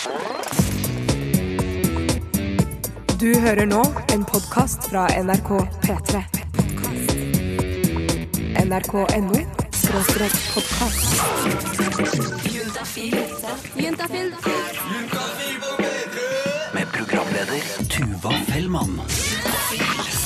Du hører nå en podkast fra NRK P3. NRK.no skråstrek podkast. Med programleder Tuva Fellmann.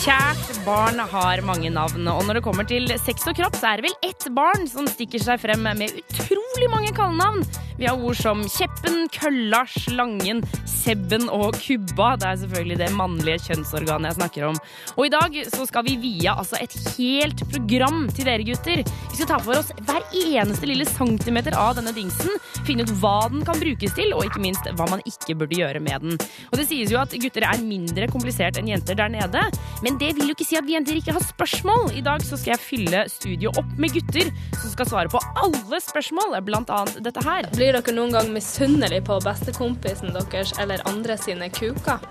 Kjært barn har mange navn, og når det kommer til sex og kropp, så er det vel ett barn som stikker seg frem med utrolig mange kallenavn. Vi har ord som Kjeppen, Kølla, Slangen, Sebben og Kubba. Det er selvfølgelig det mannlige kjønnsorganet jeg snakker om. Og i dag så skal vi vie altså et helt program til dere gutter. Vi skal ta for oss hver eneste lille centimeter av denne dingsen, finne ut hva den kan brukes til, og ikke minst hva man ikke burde gjøre med den. Og det sies jo at gutter er mindre komplisert enn jenter der nede, men det vil jo ikke si at vi jenter ikke har spørsmål. I dag så skal jeg fylle studio opp med gutter som skal svare på alle spørsmål, blant annet dette her. Blir dere noen gang misunnelige på bestekompisen deres eller andre sine kuker?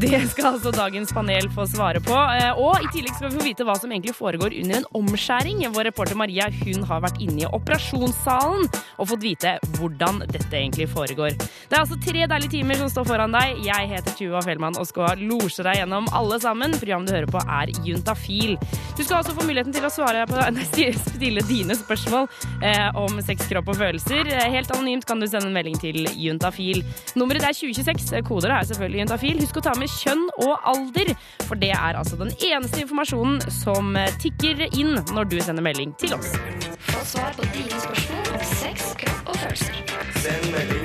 Det skal altså dagens panel få svare på. Eh, Og i tillegg skal vi få vite hva som egentlig foregår under en omskjæring. Vår reporter Maria hun har vært inne i operasjonssalen og fått vite hvordan dette egentlig foregår. Det er altså tre deilige timer som står foran deg. Jeg heter Tuva Fellmann og skal losje deg gjennom alle sammen. Programmet du hører på er Juntafil. Du skal også få muligheten til å svare på, nei, stille dine spørsmål eh, om sex, kropp og følelser. Eh, Helt anonymt kan du sende en melding til Juntafil. Nummeret er 2026. Koder er selvfølgelig Juntafil. Husk å ta med kjønn og alder, for det er altså den eneste informasjonen som eh, tikker inn når du sender melding til oss. Få svar på dine spørsmål om sex, kropp og følelser. Send melding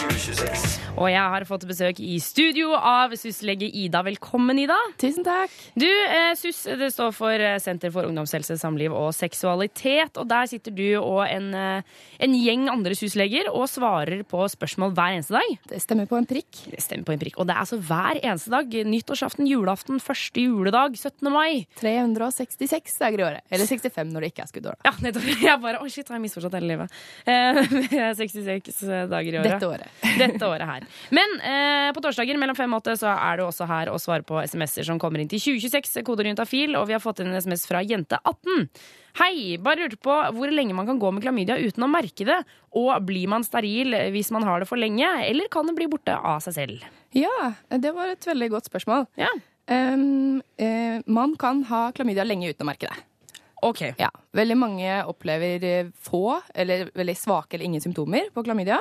2026. Og jeg har fått besøk i studio av SUS-lege Ida. Velkommen, Ida. Tusen takk. Du, eh, SUS det står for eh, Senter for ungdomshelse, samliv og seksualitet. Og der sitter du og en, eh, en gjeng andre SUS-leger og svarer på spørsmål hver eneste dag. Det stemmer på en prikk. Det stemmer på en prikk. Og det er altså hver eneste dag. Nyttårsaften, julaften, første juledag, 17. mai. 366 dager i året. Eller 65 når det ikke er skuddår. da. Ja, nettopp. Jeg bare, Å, shit, har jeg misforstått hele livet? Eh, 66 dager i året. Dette året. Dette året her. Men eh, på torsdager mellom fem og åtte så er du også her og svarer på SMS-er som kommer inn til 2026, koder juntafil, og vi har fått inn en SMS fra jente18. Hei, bare lurte på hvor lenge man kan gå med klamydia uten å merke det. Og blir man steril hvis man har det for lenge, eller kan det bli borte av seg selv? Ja, det var et veldig godt spørsmål. Ja, Um, uh, man kan ha klamydia lenge uten å merke det. ok. Ja, Veldig mange opplever eh, få eller veldig svake eller ingen symptomer på klamydia.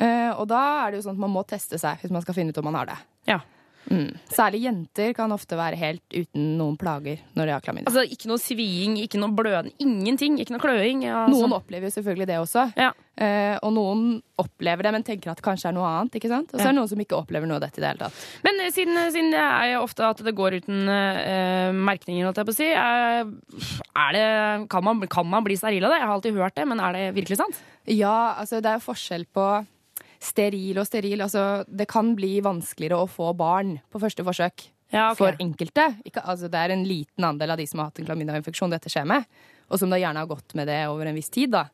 Eh, og da er det jo sånn at man må teste seg hvis man skal finne ut om man har det. Ja. Mm. Særlig jenter kan ofte være helt uten noen plager når de har klamydia. Altså ikke noe sviing, ikke noe blødning, ingenting. Ikke noe kløing. Ja, Noen opplever jo selvfølgelig det også. Ja. Eh, og noen opplever det, men tenker at det kanskje er noe annet. ikke sant? Og så Ja. er det noen som ikke opplever noe av dette i det hele tatt. Men eh, siden, siden det er jo ofte at det går uten eh, merkninger, holdt jeg på å si, eh, er det, kan, man, kan man bli steril av det? Jeg har alltid hørt det, men er det virkelig sant? Ja, altså det er jo forskjell på steril og steril. Altså det kan bli vanskeligere å få barn på første forsøk. Ja, okay. For enkelte. Ikke, altså det er en liten andel av de som har hatt en klamydiainfeksjon dette skjer med, og som da gjerne har gått med det over en viss tid, da.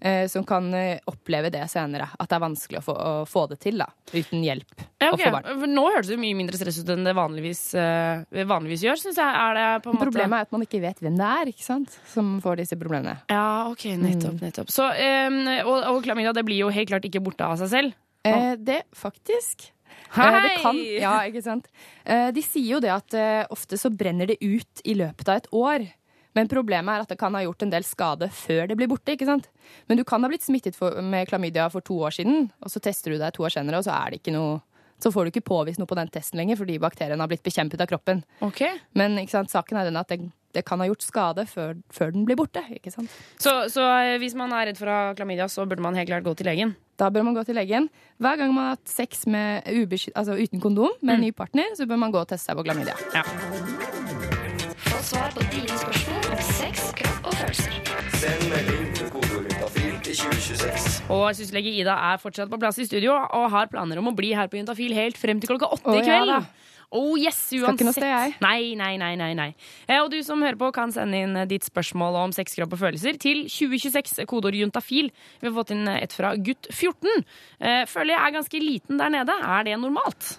Eh, Som kan eh, oppleve det senere. At det er vanskelig å få, å få det til da, uten hjelp. Ja. For Nå høres det mye mindre stress ut enn det vanligvis, uh, vanligvis gjør, Synes jeg. Er det på en måte Problemet er at man ikke vet hvem det er ikke sant? som får disse problemene. Ja, ok, nettopp. nettopp. Så, um, og, og klamydia det blir jo helt klart ikke borte av seg selv. Eh, det faktisk. Hei! Det kan, ja, ikke sant? De sier jo det at ofte så brenner det ut i løpet av et år. Men problemet er at det kan ha gjort en del skade før det blir borte. ikke sant? Men du kan ha blitt smittet for, med klamydia for to år siden, og så tester du deg to år senere, og så er det ikke noe så får du ikke påvist noe på den testen lenger fordi bakterien har blitt bekjempet av kroppen. Ok. Men ikke sant, saken er den at det, det kan ha gjort skade før, før den blir borte. ikke sant? Så, så eh, hvis man er redd for å ha klamydia, så burde man helt klart gå til legen? Da bør man gå til legen. Hver gang man har hatt sex med altså uten kondom med en ny partner, så bør man gå og teste seg på klamydia. Ja. Få svar på dine spørsmål følelser. Send melding til kodeord juntafil til 2026. Og syslege Ida er fortsatt på plass i studio og har planer om å bli her på Juntafil helt frem til klokka åtte i kveld. ja. Oh yes, Skal ikke noe uansett. sted, jeg. Nei, nei, nei, nei, nei. Eh, Og du som hører på, kan sende inn ditt spørsmål om sex, kropp og følelser til 2026, kodeord juntafil. Vi har fått inn et fra gutt 14. Eh, Føler jeg er ganske liten der nede. Er det normalt?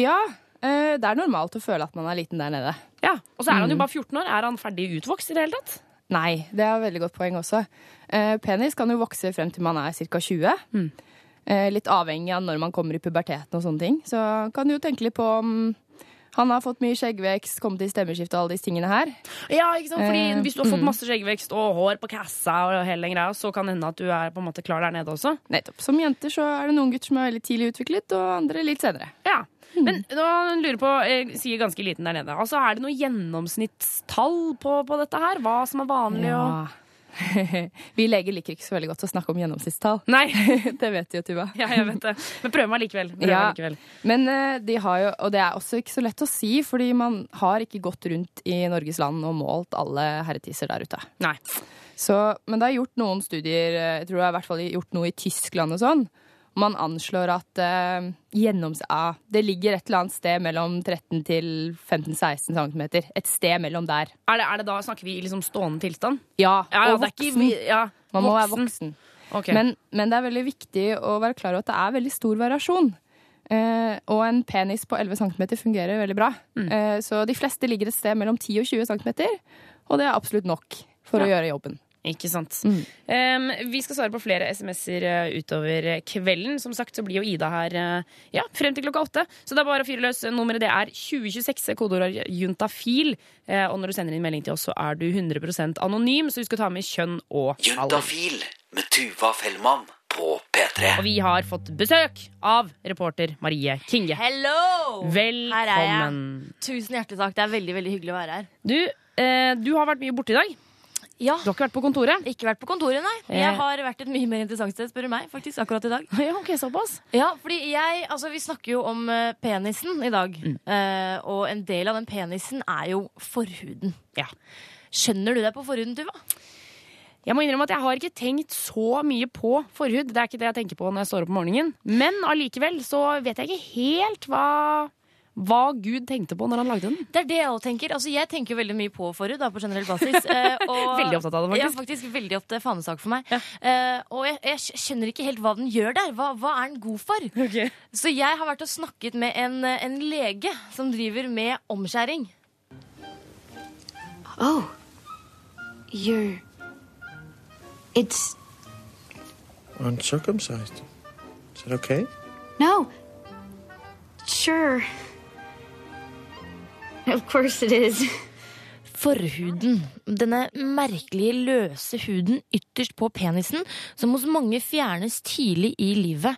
Ja, eh, det er normalt å føle at man er liten der nede. Ja. Og så er Mm. han jo bare 14 år. Er han ferdig utvokst i det hele tatt? Nei, det er et veldig godt poeng også. Eh, penis kan jo vokse frem til man er ca. 20. Mm. Eh, litt avhengig av når man kommer i puberteten og sånne ting. Så kan du jo tenke litt på om han har fått mye skjeggvekst, kommet i stemmeskifte og alle disse tingene her. Ja, ikke sant? Fordi Eh, Hvis du har fått mm. masse skjeggvekst og hår på kassa, og hele den greia, så kan det hende at du er på en måte klar der nede også. Nettopp. Som jenter så er det noen gutter som er veldig tidlig utviklet, og andre litt senere. Ja. Men nå lurer på, jeg sier ganske liten der nede. Altså, Er det noe gjennomsnittstall på, på dette her? Hva som er vanlig? Og... Vi leger liker ikke så veldig godt å snakke om gjennomsnittstall. Nei, det vet du jo, Tuva. ja, jeg vet det. Men prøv meg likevel. Prøv Ja. meg likevel. Men eh, de har jo, og det er også ikke så lett å si, fordi man har ikke gått rundt i Norges land og målt alle herretiser der ute. Nei. Så, men det er gjort noen studier, eh, jeg tror det er i hvert fall gjort noe i Tyskland og sånn. Man anslår at uh, gjennoms... Ja, det ligger et eller annet sted mellom 13 til 15-16 cm. Et sted mellom der. Er det, er det da snakker vi i liksom stående tilstand? Ja, Ja, ja, og er ikke voksen. ja, Man må være voksen. Okay. Men, men det er veldig viktig å være klar over at det er veldig stor variasjon. Uh, og en penis på 11 cm fungerer veldig bra. Mm. Uh, så de fleste ligger et sted mellom 10 og 20 cm, og det er absolutt nok for å gjøre jobben. Ikke sant. Mm. Um, vi skal svare på flere SMS-er uh, utover kvelden. Som sagt så blir jo Ida her uh, ja, frem til klokka åtte. Så det er bare å fyre løs. Nummeret det er 2026. Kodeord juntafil. Uh, og når du sender inn melding til oss, så er du 100% anonym, så husk å ta med kjønn og alder. Juntafil med Tuva Fellmann på P3. Og vi har fått besøk av reporter Marie Kinge. Hello! Her er jeg. Velkommen. Tusen hjertelig takk. Det er veldig veldig hyggelig å være her. Du, uh, du har vært mye borte i dag. Ja, Du har ikke vært på kontoret? Ikke vært på kontoret, nei. Eh. Jeg har vært et mye mer interessant sted, spør du meg. faktisk, akkurat i dag. Ja, ok, såpass. Ja, fordi jeg, altså Vi snakker jo om eh, penisen i dag. Eh, og en del av den penisen er jo forhuden. Ja. Skjønner du deg på forhuden, Tuva? Jeg må innrømme at jeg har ikke tenkt så mye på forhud. Det er ikke det jeg tenker på når jeg står opp om morgenen. Men allikevel så vet jeg ikke helt hva, hva Gud tenkte på når han lagde den. Det er det jeg også tenker. Altså, Jeg tenker jo veldig mye på forhud da, på generell basis. eh, og- Veldig opptatt av det, faktisk. Ja, faktisk veldig opptatt fanesak for meg. Eh, og jeg, jeg skjønner ikke helt hva den gjør der. Hva, hva er den god for? Så jeg har vært og snakket med en, en lege som driver med omskjæring. Oh, you're. It's. Uncircumcised. Is that okay? No. Sure. Of course it is. Forhuden. Denne merkelige, løse huden ytterst på penisen, som hos mange fjernes tidlig i livet.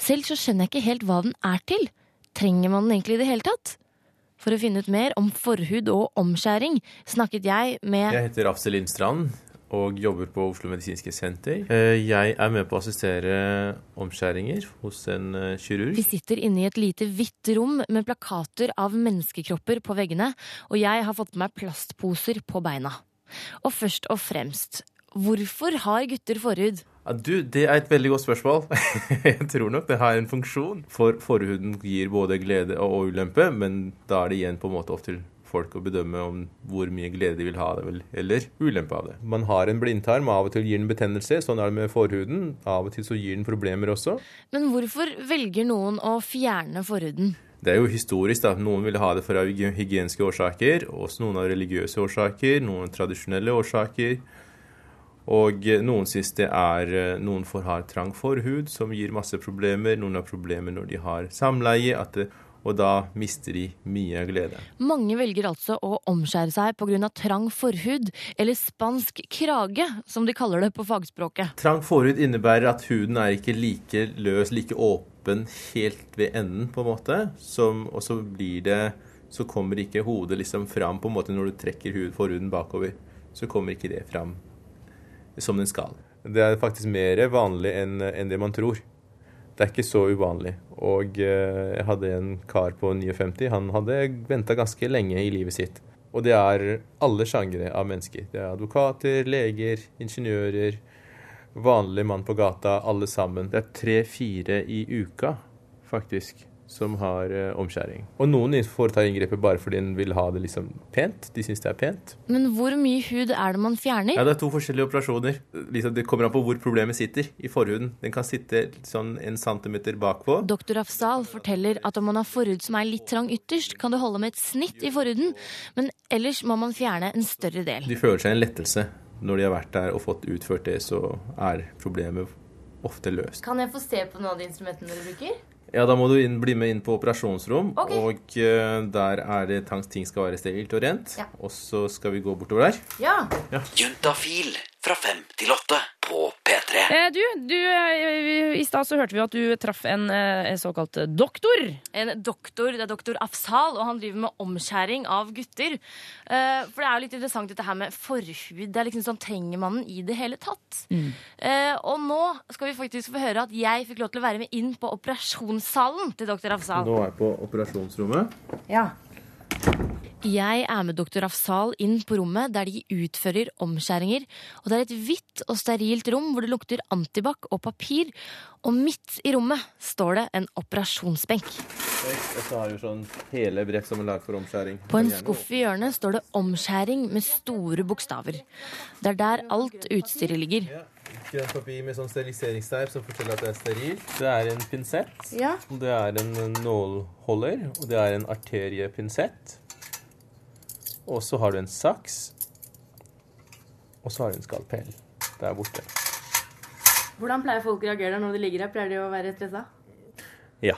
Selv så skjønner jeg ikke helt hva den er til. Trenger man den egentlig i det hele tatt? For å finne ut mer om forhud og omskjæring snakket jeg med Jeg heter Afsel Lindstrand og jobber på Oslo medisinske senter. Eh, Jeg er med på å assistere omskjæringer hos en eh, kirurg. Vi sitter inne i et lite hvitt rom med plakater av menneskekropper på veggene, og jeg har fått på meg plastposer på beina. Og først og fremst, hvorfor har gutter forhud? Ja, du, det er et veldig godt spørsmål. Jeg tror nok det har en funksjon. For forhuden gir både glede og ulempe, men da er det igjen på en måte opp til folk å bedømme om hvor mye glede de vil ha av det, vel, eller ulempe av det. Man har en blindtarm, av og til gir den betennelse. Sånn er det med forhuden. Av og til så gir den problemer også. Men hvorfor velger noen å fjerne forhuden? Det er jo historisk da, Noen ville ha det for hygieniske årsaker, også noen av religiøse årsaker, noen tradisjonelle årsaker. Og eh, noen syns det er eh, Noen får ha trang forhud, som gir masse problemer. Noen har problemer når de har samleie, at det, og da mister de mye glede. Mange velger altså å omskjære seg pga. trang forhud, eller spansk krage, som de kaller det på fagspråket. Trang forhud innebærer at huden er ikke like løs, like åpen helt ved enden, på en måte. Som, og så blir det Så kommer ikke hodet liksom fram på en måte når du trekker hud, forhuden bakover. Så kommer ikke det fram som den skal. Det er faktisk mer vanlig enn enn det man tror. Det er ikke så uvanlig. Og eh, jeg hadde en kar på 59. Han hadde venta ganske lenge i livet sitt. Og det er alle sjangere av mennesker. Det er advokater, leger, ingeniører, vanlig mann på gata, alle sammen. Det er tre-fire i uka, faktisk, som har eh, omskjæring. Og noen foretar inngrepet bare fordi en vil ha det liksom pent. De syns det er pent. Men hvor mye hud er det man fjerner? Ja, det er to forskjellige operasjoner. Liksom, det kommer an på hvor problemet sitter i forhuden. Den kan sitte sånn en centimeter bakpå. Doktor Afzal forteller at om man har forhud som er litt trang ytterst, kan det holde med et snitt i forhuden, men ellers må man fjerne en større del. De føler seg en lettelse. Når de har vært der og fått utført det, så er problemet ofte løst. Kan jeg få se på noen av de instrumentene dere bruker? Ja, da må du inn, bli med inn på operasjonsrom, Okay. og uh, der er det ting skal være sterilt og rent. Ja. Og så skal vi gå bortover der. Ja. Juntafil fra fem til åtte på P3. Eh, du, du eh, I stad så hørte vi at du traff en en såkalt doktor. En doktor, det er doktor Afsal, og han driver med omskjæring av gutter. Eh, for det er jo litt interessant dette her med forhud. Det er liksom sånn, Trenger man den i det hele tatt? Eh, og nå skal vi faktisk få høre at jeg fikk lov til å være med inn på operasjonssalen til doktor Afsal. Nå er jeg på operasjonsrommet. Jeg er med doktor Afsal inn på rommet der de utfører omskjæringer. Og det er et hvitt og sterilt rom hvor det lukter antibac og papir. Og midt i rommet står det en operasjonsbenk. Jeg har vi sånn hele brett som er laget for omskjæring. På en skuff i hjørnet står det 'omskjæring' med store bokstaver. Det er der alt utstyret ligger. Grønt papir med sånn steriliseringsteip som forteller at det er sterilt. Det er en pinsett. Ja. Det er en nålholder, og det er en arteriepinsett. Og så har du en saks. Og så har du en skalpell der borte. Hvordan pleier folk å reagere når de ligger her? Pleier de å være stressa? Ja.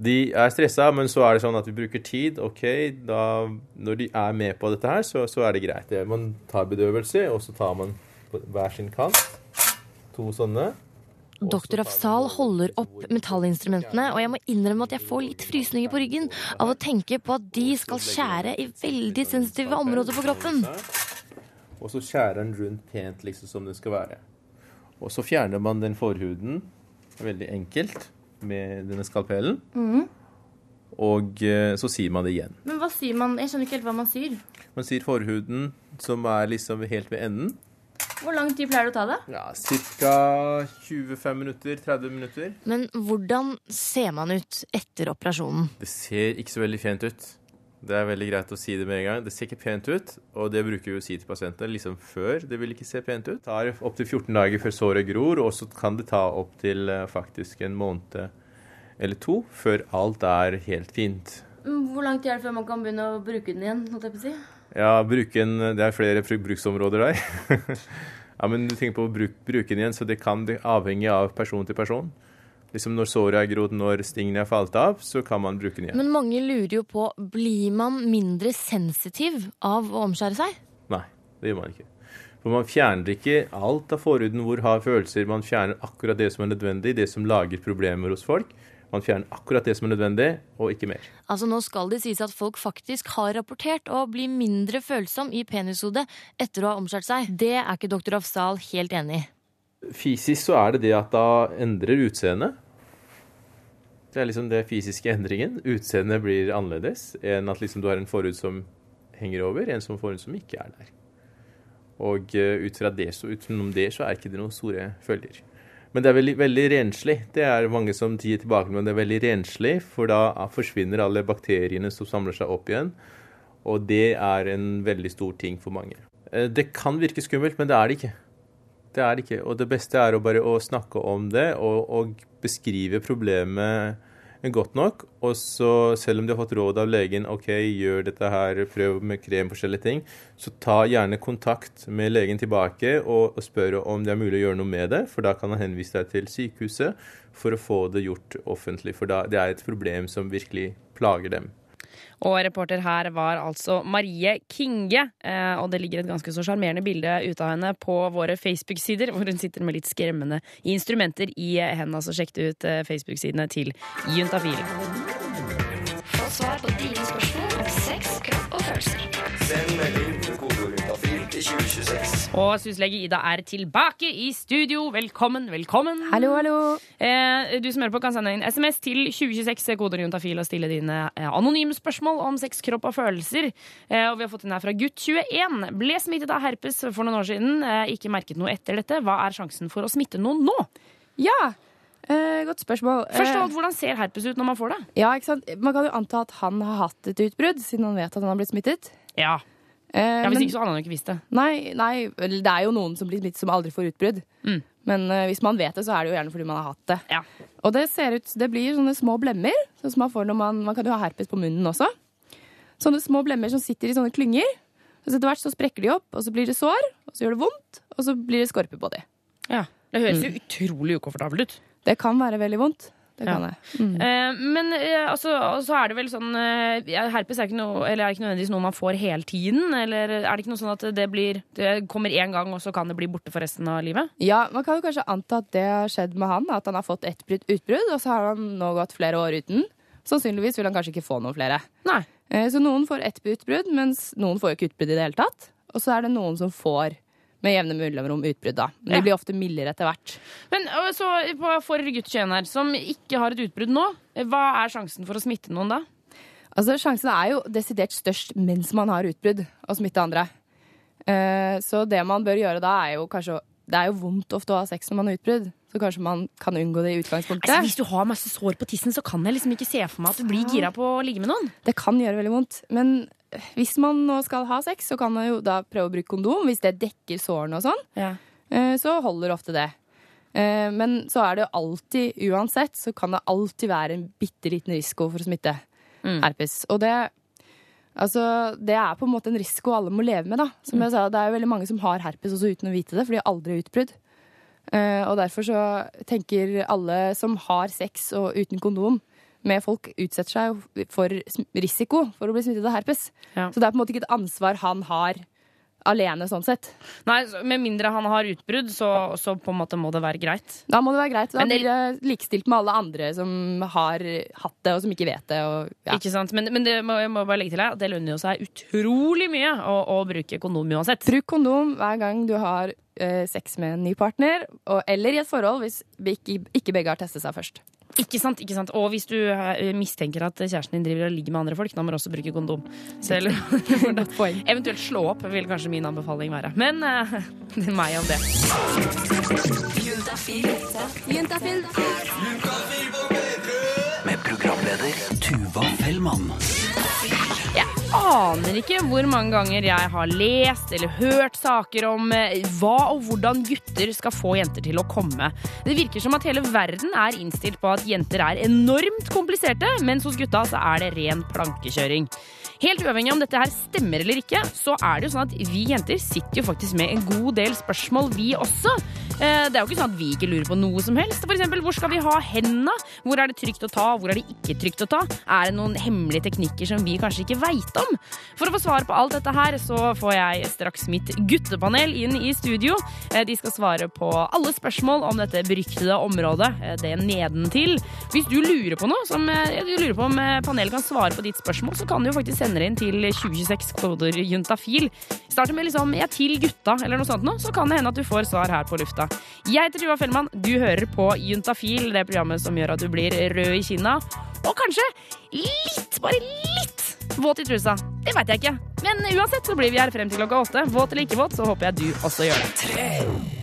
De er stressa, men så er det sånn at vi bruker tid. Ok, da, Når de er med på dette her, så, så er det greit. Man tar bedøvelse, og så tar man på hver sin kant to sånne. Doktor Afsal holder opp metallinstrumentene, og jeg må innrømme at jeg får litt frysninger på ryggen av å tenke på at de skal skjære i veldig sensitive områder på kroppen. Og så skjærer den rundt pent, liksom som det skal være. Og så fjerner man den forhuden veldig enkelt med denne skalpellen. Og eh, så sier man det igjen. Men hva sier man? Jeg skjønner ikke helt hva man sier. Man sier forhuden som er liksom helt ved enden. Hvor lang tid pleier det å ta det? Ja, Ca. 25 minutter, 30 minutter. Men hvordan ser man ut etter operasjonen? Det ser ikke så veldig pent ut. Det er veldig greit å si det med en gang. Det ser ikke pent ut, og det bruker vi å si til pasientene liksom før. Det vil ikke se pent ut. Det tar opptil 14 dager før såret gror, og så kan det ta opptil eh, faktisk en måned eller to før alt er helt fint. Hvor lang tid er det før man kan begynne å bruke den igjen? holdt jeg på å si? Ja, bruken, det er flere bruksområder der. ja, men du tenker på å bruke, bruke den igjen, så det kan det avhenge av person til person. Liksom når såret er grodd, når stingene er falt av, så kan man bruke den igjen. Men mange lurer jo på blir man mindre sensitiv av å omskjære seg? Nei, det gjør man ikke. For man fjerner ikke alt av forhuden hvor har følelser. Man fjerner akkurat det som er nødvendig, det som lager problemer hos folk. Man fjerner akkurat det som er nødvendig, og ikke mer. Altså Nå skal det sies at folk faktisk har rapportert å bli mindre følsom i penishodet etter å ha omskjært seg. Det er ikke doktor Afsal helt enig i. Fysisk så er det det at da endrer utseendet. Det er liksom det fysiske endringen. Utseendet blir annerledes enn at liksom du har en forhud som henger over, en som forhud som ikke er der. Og eh, ut fra det, så utenom det, så er ikke det noen store følger. Men det er veldig, veldig renslig. Det er mange som gir tilbake, men det er veldig renslig, for da forsvinner alle bakteriene som samler seg opp igjen. Og det er en veldig stor ting for mange. Eh, Det kan virke skummelt, men det er det ikke. Det er det ikke. Og det beste er å bare å snakke om det og, og beskrive problemet godt nok. Og så, selv om de har fått råd av legen, OK, gjør dette her, prøv med krem, forskjellige ting, så ta gjerne kontakt med legen tilbake og, og spør om det er mulig å gjøre noe med det. For da kan han henvise deg til sykehuset for å få det gjort offentlig. For da, det er et problem som virkelig plager dem. Og reporter her var altså Marie Kinge. Eh, og det ligger et ganske så sjarmerende bilde ut av henne på våre Facebook-sider, hvor hun sitter med litt skremmende instrumenter i hendene. Så sjekk ut eh, Facebook-sidene til Juntafil. Få svar på dine spørsmål om sex, kropp og følelser. Og syslege Ida er tilbake i studio. Velkommen, velkommen. Hallo, hallo. Eh, du som hører på kan sende inn SMS til 2026 koder juntafil og stille dine eh, anonyme spørsmål om sex, kropp og følelser. Eh, og vi har fått inn her fra gutt21. Ble smittet av herpes for noen år siden. Eh, ikke merket noe etter dette. Hva er sjansen for å smitte noen nå? Ja, eh, godt spørsmål. Først og Eh, alt, Hvordan ser herpes ut når man får det? ja, ikke sant? Man kan jo anta at han har hatt et utbrudd, siden han vet at han har blitt smittet. Ja, Eh, ja Hvis men- ikke så hadde han jo ikke visst det. Nei, nei, det er jo noen som blir smittet som aldri får utbrudd. Mm. Men uh, hvis man vet det, så er det jo gjerne fordi man har hatt det. Ja. Og det ser ut, det blir sånne små blemmer, sånn som man får når man, man kan jo ha herpes på munnen også. Sånne små blemmer som sitter i sånne klynger. Og så etter hvert så sprekker de opp, og så blir det sår, og så gjør det vondt, og så blir det skorpe på de. Ja. Det høres jo utrolig ukomfortabelt ut. Det kan være veldig vondt. Det kan Ja. det. Mm. Uh, men uh, altså, så er det vel sånn uh, Herpes er ikke, noe, eller er det ikke nødvendigvis noe man får hele tiden? Eller er det ikke noe sånn at det blir Det kommer én gang, og så kan det bli borte for resten av livet? Ja, Man kan jo kanskje anta at det har skjedd med han. At han har fått ett utbrudd, og så har han nå gått flere år uten. Sannsynligvis vil han kanskje ikke få noen flere. Nei. Eh, Så noen får ett utbrudd, mens noen får jo ikke utbrudd i det hele tatt. Og så er det noen som får med jevne mellomrom utbrudd, da. Men de blir ofte mildere etter hvert. Men øh, så for gutt 21 her, som ikke har et utbrudd nå, hva er sjansen for å smitte noen da? Altså, Sjansen er jo desidert størst mens man har utbrudd, å smitte andre. Eh, Så det man bør gjøre da, er jo kanskje Det er jo vondt ofte å ha sex når man har utbrudd, så kanskje man kan unngå det i utgangspunktet. Altså, hvis du har masse sår på tissen, så kan jeg liksom ikke se for meg at du blir gira på å ligge med noen. Det kan gjøre veldig vondt. Men hvis man nå skal ha sex, så kan man jo da prøve å bruke kondom. Hvis det dekker sårene og sånn, Ja. eh, så holder ofte det. Eh, Men så er det jo alltid, uansett, så kan det alltid være en bitte liten risiko for å smitte Mm. herpes. Og det Altså, det er på en måte en risiko alle må leve med, da. Som jeg sa, det er jo veldig mange som har herpes også uten å vite det, for de har aldri utbrudd. Eh, og derfor så tenker alle som har sex og uten kondom med folk, utsetter seg for risiko for å bli smittet av herpes. Ja. Så det er på en måte ikke et ansvar han har alene, sånn sett. Nei, Med mindre han har utbrudd, så, så på en måte må det være greit. Da må det være greit. Da det- blir det likestilt med alle andre som har hatt det, og som ikke vet det. Og, ja. Ikke sant? Men, men det må, jeg må bare legge til her, det lønner jo seg utrolig mye å, å bruke kondom uansett. Bruk kondom hver gang du har sex med en ny partner, og, eller i et forhold hvis vi ikke, ikke begge har testet seg først. Ikke sant, ikke sant? Og hvis du eh, mistenker at kjæresten din driver og ligger med andre folk, da må du også bruke kondom. Selv, eventuelt slå opp, vil kanskje min anbefaling være. Men uh, det er meg om det. Med programleder Tuva Fellmann. Aner ikke hvor mange ganger jeg har lest eller hørt saker om eh, hva og hvordan gutter skal få jenter til å komme. Det virker som at hele verden er innstilt på at jenter er enormt kompliserte, mens hos gutta så er det ren plankekjøring. Helt uavhengig om dette her stemmer eller ikke, så er det jo sånn at vi jenter sitter jo faktisk med en god del spørsmål, vi også. Eh, Det er jo ikke sånn at vi ikke lurer på noe som helst. For eksempel, hvor skal vi ha hendene? Hvor er det trygt å ta, hvor er det ikke trygt å ta? Er det noen hemmelige teknikker som vi kanskje ikke veit om? For å få svar på alt dette her, så får jeg straks mitt guttepanel inn i studio. Eh, De skal svare på alle spørsmål om dette beryktede området, eh, det nedentil. Hvis du lurer på noe, som du lurer på om panelet kan svare på ditt spørsmål, så kan du jo faktisk sende det inn til 2026 koder juntafil. Starter med liksom 'jeg til gutta' eller noe sånt noe, så kan det hende at du får svar her på lufta. Jeg heter Tuva Fellmann, du hører på Juntafil, det programmet som gjør at du blir rød i kinna. Og kanskje litt, bare litt våt i trusa. Det veit jeg ikke. Men uansett så blir vi her frem til klokka åtte. Våt eller ikke våt, så håper jeg du også gjør det.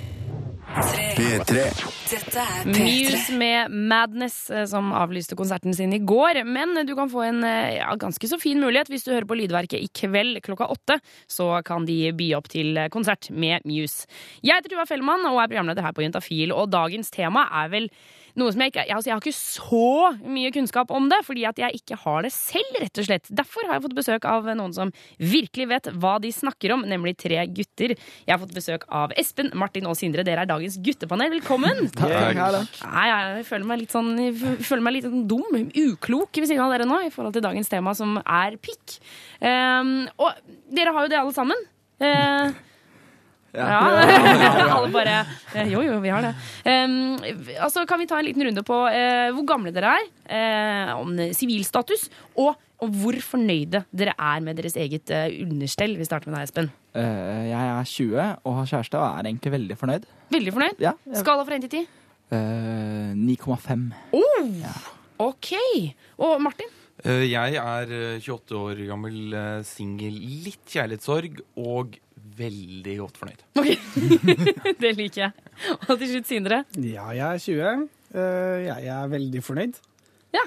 P3. Dette er Muse med Madness, eh, som avlyste konserten sin i går. Men du kan få en eh, ja, ganske så fin mulighet hvis du hører på Lydverket i kveld klokka åtte. Så kan de by opp til eh, konsert med Muse. Jeg heter Tuva Fellmann og er programleder her på Juntafil, og dagens tema er vel noe som jeg ikke altså Jeg har ikke så mye kunnskap om det, fordi at jeg ikke har det selv, rett og slett. Derfor har jeg fått besøk av noen som virkelig vet hva de snakker om, nemlig tre gutter. Jeg har fått besøk av Espen, Martin og Sindre. Dere er dagens guttepanel. Velkommen! Nei, jeg føler meg litt sånn jeg føler meg litt sånn dum, uklok ved siden av dere nå i forhold til dagens tema, som er pikk. Um, og dere har jo det alle sammen. Eh, ja. Alle bare eh, Jo, jo, vi har det. Um, altså, kan vi ta en liten runde på uh, hvor gamle dere er, uh, om sivilstatus, og, og hvor fornøyde dere er med deres eget uh, understell? Vi starter med deg, Espen. Eh, jeg er 20 og har kjæreste og er egentlig veldig fornøyd. Veldig fornøyd? Ja, jeg- Skala fra 1 til 10? Eh, 9,5. Oh, OK. Og Martin? Eh, Jeg er eh, 28 år gammel, singel, litt kjærlighetssorg og veldig godt fornøyd. Ok, Det liker jeg. Og til slutt Sindre. Ja, jeg er 20. Eh, jeg er veldig fornøyd. Ja.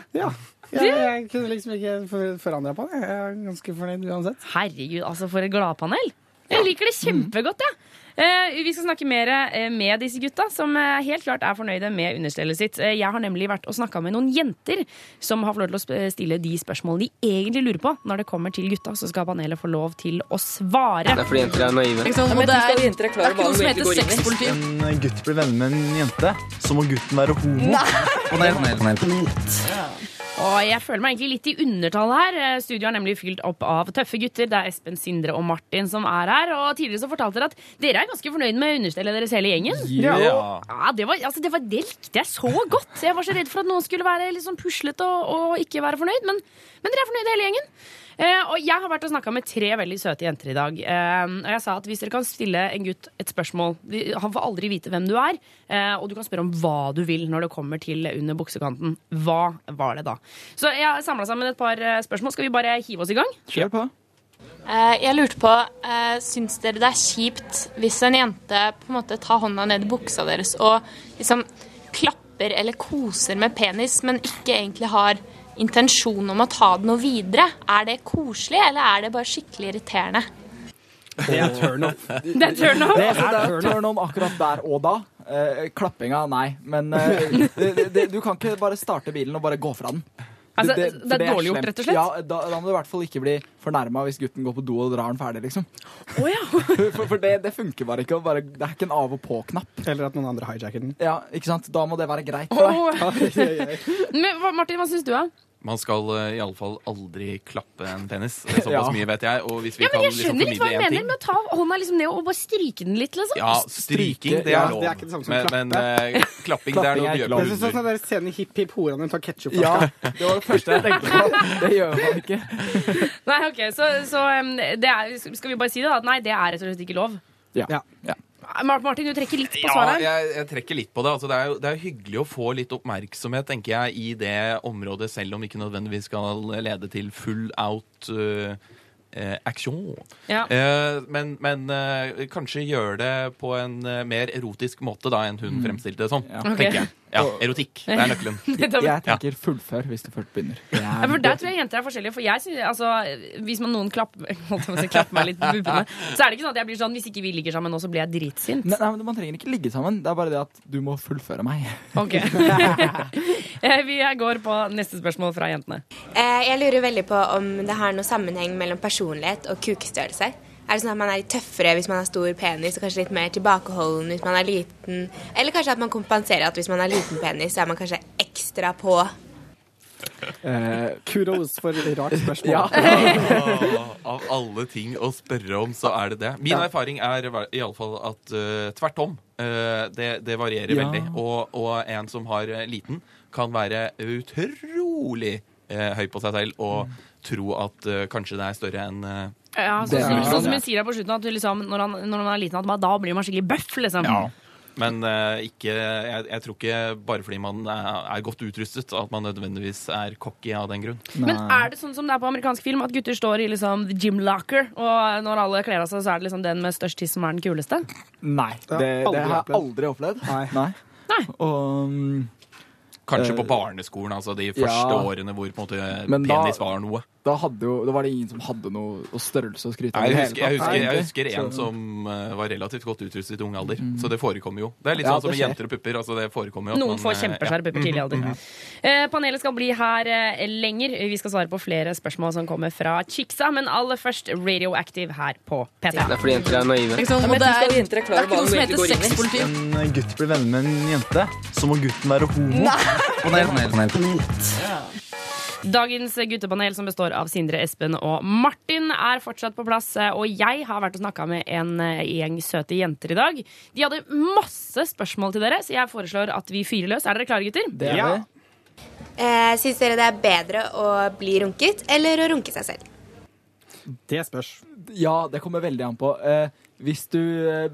Jeg, jeg kunne liksom ikke forandra på det. Jeg er ganske fornøyd uansett. Herregud, altså for et gladpanel. Jeg liker det kjempegodt, jeg. Uh, vi skal snakke mer uh, med disse gutta, som uh, helt klart er fornøyde med understellet sitt. Eh, jeg har nemlig vært og snakka med noen jenter som har fått lov til å stille de spørsmålene de egentlig lurer på når det kommer til gutta. Så skal panelet få lov til å svare. Det er fordi jenter er naive. Ikke sant? Og det er, det er ikke noe som heter sexpoliti. En gutt blir venner med en jente, så må gutten være homo. Panel, panel, panel. Og jeg føler meg egentlig litt i undertall her. Eh, Studioet er nemlig fylt opp av tøffe gutter. Det er Espen, Sindre og Martin som er her. Og tidligere så fortalte dere at dere er ganske fornøyd med understellet deres hele gjengen. Yeah. Ja, det, var, altså, det, var, det likte jeg så godt. Jeg var så redd for at noen skulle være litt sånn puslete og, og ikke være fornøyd. Men, men dere er fornøyde hele gjengen. Eh, og jeg har vært og snakka med tre veldig søte jenter i dag. Eh, og jeg sa at hvis dere kan stille en gutt et spørsmål Han får aldri vite hvem du er, eh, og du kan spørre om hva du vil når det kommer til under buksekanten. Hva var det da? Så jeg har samla sammen et par spørsmål. Skal vi bare hive oss i gang? Kjør på. Eh, Jeg lurte på, eh, syns dere det er kjipt hvis en jente på en måte tar hånda ned i buksa deres og liksom klapper eller koser med penis, men ikke egentlig har intensjon om å ta det noe videre? Er det koselig, eller er det bare skikkelig irriterende? Det er turn off. Det er turn off. Det er turn on akkurat der og da. Eh, klappinga, nei. Men eh, det, det, du kan ikke bare starte bilen og bare gå fra den. Altså, det det, er dårlig gjort, rett og slett? Ja, da, da må du i hvert fall ikke bli fornærma hvis gutten går på do og drar den ferdig, liksom. for for det, det funker bare ikke. Bare, det er ikke en av og på-knapp. Eller at noen andre hijacker den. Ja, ikke sant? Da må det være greit for deg. Men, Martin, hva syns du, da? Man skal uh, iallfall aldri klappe en penis. Såpass Ja. mye vet jeg. Og hvis vi Ja, men kan Jeg liksom skjønner litt hva formidle mener med å ta hånda liksom ned og bare stryke den litt. liksom. Ja, stryking, det Ja, er lov. det er ikke det samme som men eh, klapping, det er noe du gjør på er sånn der scenen i Hipp Hipp Hora når hun tar ketsjup Ja, det var det første jeg tenkte på. Det gjør man ikke. Nei, ok, Så, så um, det er, skal vi bare si det, da? Nei, det er rett og slett ikke lov. Ja. Mar- Martin, du trekker litt på Ja, svaret. jeg, jeg trekker litt på det. Altså, det, er jo, det er hyggelig å få litt oppmerksomhet tenker jeg, i det området, selv om ikke nødvendigvis skal lede til full out uh, eh, action. Ja. Eh, men men eh, kanskje gjøre det på en eh, mer erotisk måte da enn hun fremstilte det som. Ok. tenker jeg. Ja, Erotikk. Det er nøkkelen. Jeg tenker fullfør hvis du først begynner. Ja, for Der tror jeg jenter er forskjellige. For jeg synes, altså, Hvis man noen klapper, klapper meg litt på puppene, så er det ikke sånn at jeg blir sånn hvis ikke vi ligger sammen nå, så blir jeg dritsint. Nei, nei, men Man trenger ikke ligge sammen. Det er bare det at du må fullføre meg. Ok. Eh, vi går på neste spørsmål fra jentene. Eh, Jeg lurer veldig på om det har noe sammenheng mellom personlighet og kukstørrelse. Er det sånn at man er litt tøffere hvis man har stor penis, og kanskje litt mer tilbakeholden hvis man er liten? Eller kanskje at man kompenserer at hvis man har liten penis, så er man kanskje ekstra på? Eh, Kudos for et rart spørsmål. Ja. ja. av alle ting å spørre om, så er det det. Min erfaring er iallfall at uh, tvert om. Uh, det, det varierer Ja. veldig. Og, og en som har eh, liten, kan være utrolig høy på seg selv og tro at kanskje det er større enn Ja, sånn, sånn, sånn som hun sier her på slutten, at liksom, når, han, når han er liten, at da blir man skikkelig bøff. liksom. Men uh, ikke, jeg, jeg tror ikke bare fordi man er, er godt utrustet, at man nødvendigvis er cocky av den grunn. Men er det sånn som det er på amerikansk film, at gutter står i liksom the gym locker, og når alle kler av seg, så er det liksom den med størst tiss som er den kuleste? Nei, Det har det, aldri det har jeg aldri opplevd. Nei. Nei. Og mm, Kanskje Eh, på barneskolen, altså de første ja. årene hvor på en måte penis var noe. Da, hadde jo, da var det ingen som hadde noe og størrelse å skryte av. Jeg husker, jeg husker, jeg husker en Så- som uh, var relativt godt utrustet i ung alder. Så det forekommer jo. Det er litt Ja, sånn som jenter og pupper. Altså det forekommer jo at Noen man, får kjempesvære ja. pupper tidlig i alder. uh, panelet skal bli her uh, lenger. Vi skal svare på flere spørsmål som kommer fra Chicksa, men aller først Radioactive her på P3. Det er fordi jenter er naive. Det er, det er ikke noe som heter sexpoliti. En gutt blir venner med en jente, så må gutten være homo. Panel, panel, panel. Dagens guttepanel som består av Sindre, Espen og Martin er fortsatt på plass. eh, Og jeg har vært og snakka med en eh, gjeng søte jenter i dag. De hadde masse spørsmål til dere, så jeg foreslår at vi fyrer løs. Er dere klare, gutter? Det er Ja. det. Eh, Syns dere det er bedre å bli runket eller å runke seg selv? Det spørs. Ja, det kommer veldig an på. Eh, hvis du eh,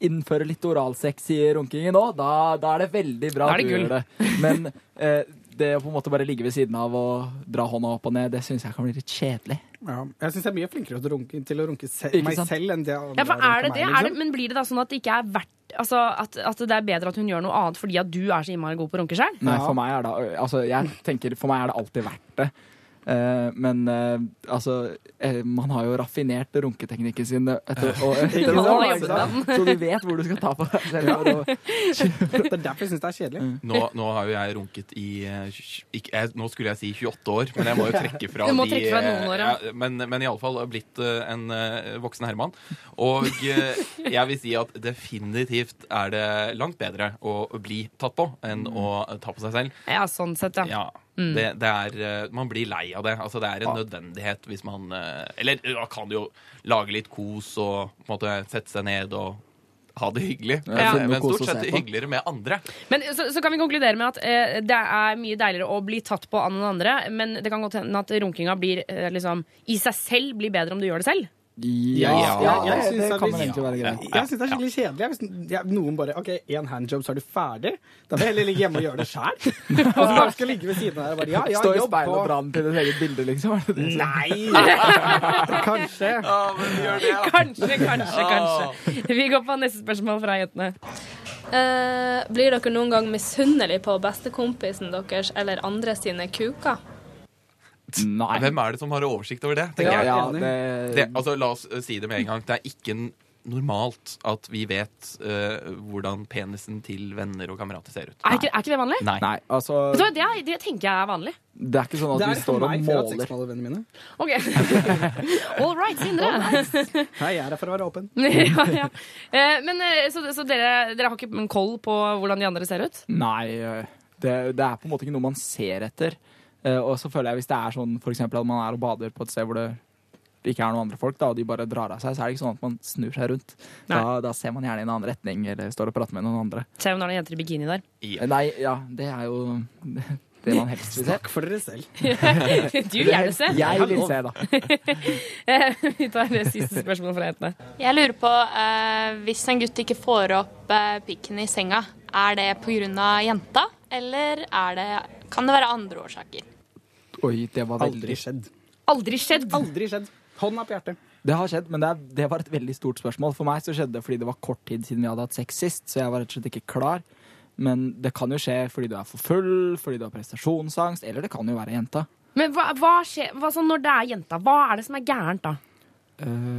innfører litt oralsex i runkingen nå, da, da er det veldig bra er at du gjør det. Men eh, det å på en måte bare ligge ved siden av og dra hånda opp og ned, det syns jeg kan bli litt kjedelig. Ja. Jeg syns jeg er mye flinkere til å runke, til å runke se meg selv enn det andre Ja, for runker er det meg, det? liksom. Er det? Men blir det da sånn at det ikke er verdt Altså at, at det er bedre at hun gjør noe annet fordi at du er så innmari god på å runke sjøl? Nei, for meg er det altså, jeg tenker, for meg er det alltid verdt det. Eh, men eh, altså eh, Man har jo raffinert runketeknikken sin etter, og, etter sant? Så du vet hvor du skal ta på deg selv. Det er derfor jeg syns det er kjedelig. Nå, nå har jo jeg runket i ikke, jeg, Nå skulle jeg si 28 år, men jeg må jo trekke fra Du må de trekke fra noen år, ja. ja, Men, men iallfall blitt en voksen herremann. Og jeg vil si at definitivt er det langt bedre å bli tatt på enn å ta på seg selv. Ja, sånn sett, ja. Ja, Mm. det, det er, eh, man blir lei av det. Altså, det er en nødvendighet hvis man eh, Eller man kan jo lage litt kos og på en måte sette seg ned og ha det hyggelig. Men, Ja. men men stort sett hyggeligere med andre. Men så, så kan vi konkludere med at eh, det er mye deiligere å bli tatt på av noen andre, men det kan godt hende at runkinga blir eh, liksom i seg selv blir bedre om du gjør det selv. Ja, Ja, jeg det, synes det kan vel egentlig være greit. Jeg syns det er skikkelig kjedelig. Hvis noen bare OK, én handjob, så er du ferdig. Da vil jeg heller ligge hjemme og gjøre det sjæl. Bare skal ligge ved siden av her og bare ja, ja, Stå i speilet og brann dra den til ditt eget bilde, liksom. Er det det Nei! Kanskje. Kanskje, kanskje, kanskje. Vi går på neste spørsmål fra jentene. Eh, blir dere noen gang misunnelige på bestekompisen deres eller andre sine kuker? Nei. Hvem er det som har oversikt over det? tenker Ja, jeg. ja, det- det, altså, la oss eh, si det med en gang. Det er ikke normalt at vi vet uh, hvordan penisen til venner og kamerater ser ut. Er ikke, er ikke det vanlig? Nei. Nei, altså Det, er- det tenker jeg er vanlig. Det er ikke sånn at vi står og måler. Det er mine. Ok. All right, Sindre. Nei, jeg er her for å være åpen. ja, ja. Eh, Men eh, Så, så dere, dere har ikke koll på hvordan de andre ser ut? Nei, det, det er på en måte ikke noe man ser etter. Eh, Og så føler jeg hvis det er sånn for eksempel at man er og bader på et sted hvor det ikke er noen andre folk, da, og de bare drar av seg, så er det ikke sånn at man snur seg rundt. Da, da ser man gjerne i en annen retning, eller står og prater med noen andre. Se om det er noen jenter i bikini der. Ja. Nei, ja, det er jo det man helst vil se. Snakk for dere selv. Du vil gjerne se. Jeg vil se, da. Vi tar det siste spørsmålet fra jentene. Jeg lurer på, eh, hvis en gutt ikke får opp eh, pikken i senga, er det pga. jenta, eller er det, kan det være andre årsaker? Oi, det var veldig Aldri skjedd. Aldri skjedd. Aldri skjedd. Hånda på hjertet. Det har skjedd, men det, er, det var et veldig stort spørsmål. For meg så skjedde det fordi det var kort tid siden vi hadde hatt sex sist, så jeg var rett og slett ikke klar. Men det kan jo skje fordi du er for full, fordi du har prestasjonsangst, eller det kan jo være jenta. Men hva, hva skjer hva, sånn når det er jenta? Hva er det som er gærent da?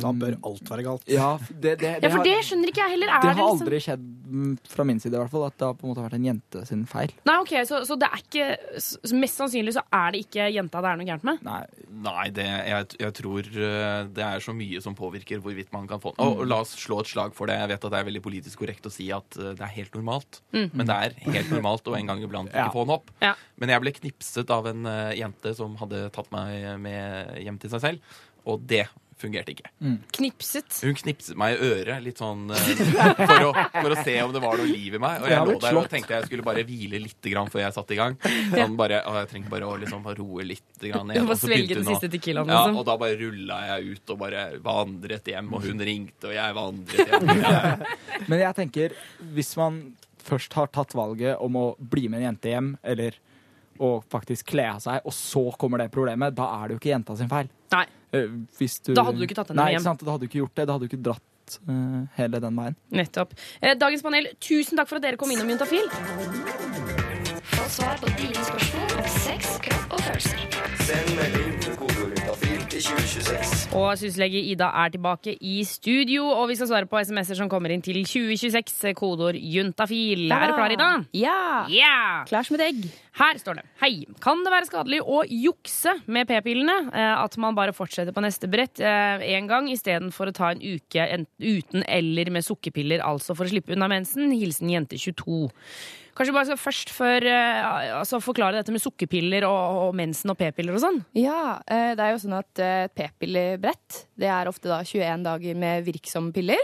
Da bør alt være galt. Ja, det, det, Ja, for det skjønner ikke jeg heller. Er det det har liksom aldri skjedd mm, fra min side, i hvert fall, at det har på en måte vært en jente sin feil. Nei, ok, så, så det er ikke så Mest sannsynlig så er det ikke jenta det er noe gærent med? Nei. Nei, det, jeg, jeg tror eh, det er så mye som påvirker hvorvidt man kan få den. og, og la oss slå et slag for det. Jeg vet at det er veldig politisk korrekt å si at eh, det er helt normalt. Mm. Men det er helt normalt å en gang iblant Ja. ikke få den opp. Ja. Men jeg ble knipset av en eh, jente som hadde tatt meg med hjem til seg selv, og det fungerte ikke. Knipset. Hun knipset meg i øret litt sånn eh, for, å, for å se om det var noe liv i meg. Og Jeg lå der og tenkte jeg skulle bare hvile litt grann før jeg satte i gang. Sånn bare, å, jeg trenger bare å liksom roe litt grann ned. Du må Og så svelge begynte den hun å- siste tequilaen, Ja, liksom. og da bare rulla jeg ut og bare vandret hjem, og hun ringte, og jeg vandret hjem. Ja. Men jeg tenker, hvis man først har tatt valget om å bli med en jente hjem, eller å faktisk kle av seg, og så kommer det problemet, da er det jo ikke jenta sin feil. Nei. Eh, Hvis du, Da hadde du ikke tatt henne Nei, hjem. Nei, sant? Da hadde du ikke gjort det. Da hadde du ikke dratt eh, hele den veien. Nettopp. Eh, dagens panel, tusen takk for at dere kom innom Juntafil. Få svar på dine spørsmål om sex, kropp og følelser. Send melding 2026. Og syslege Ida er tilbake i studio, og vi skal svare på SMS-er som kommer inn til 2026, kodeord juntafil. Er du klar, Ida? Ja. Yeah. Klar som et egg. Her står det. Hei. Kan det være skadelig å jukse med p-pillene? Eh, at man bare fortsetter på neste brett én gang istedenfor å ta en uke uten eller med sukkerpiller, altså for å slippe unna mensen? Hilsen jente 22. Kanskje bare skal først for, eh, altså forklare dette med sukkerpiller og, og mensen og p-piller og sånn? Ja, eh, det er jo sånn at eh, p-pillebrett det er ofte da 21 dager med virksomme piller.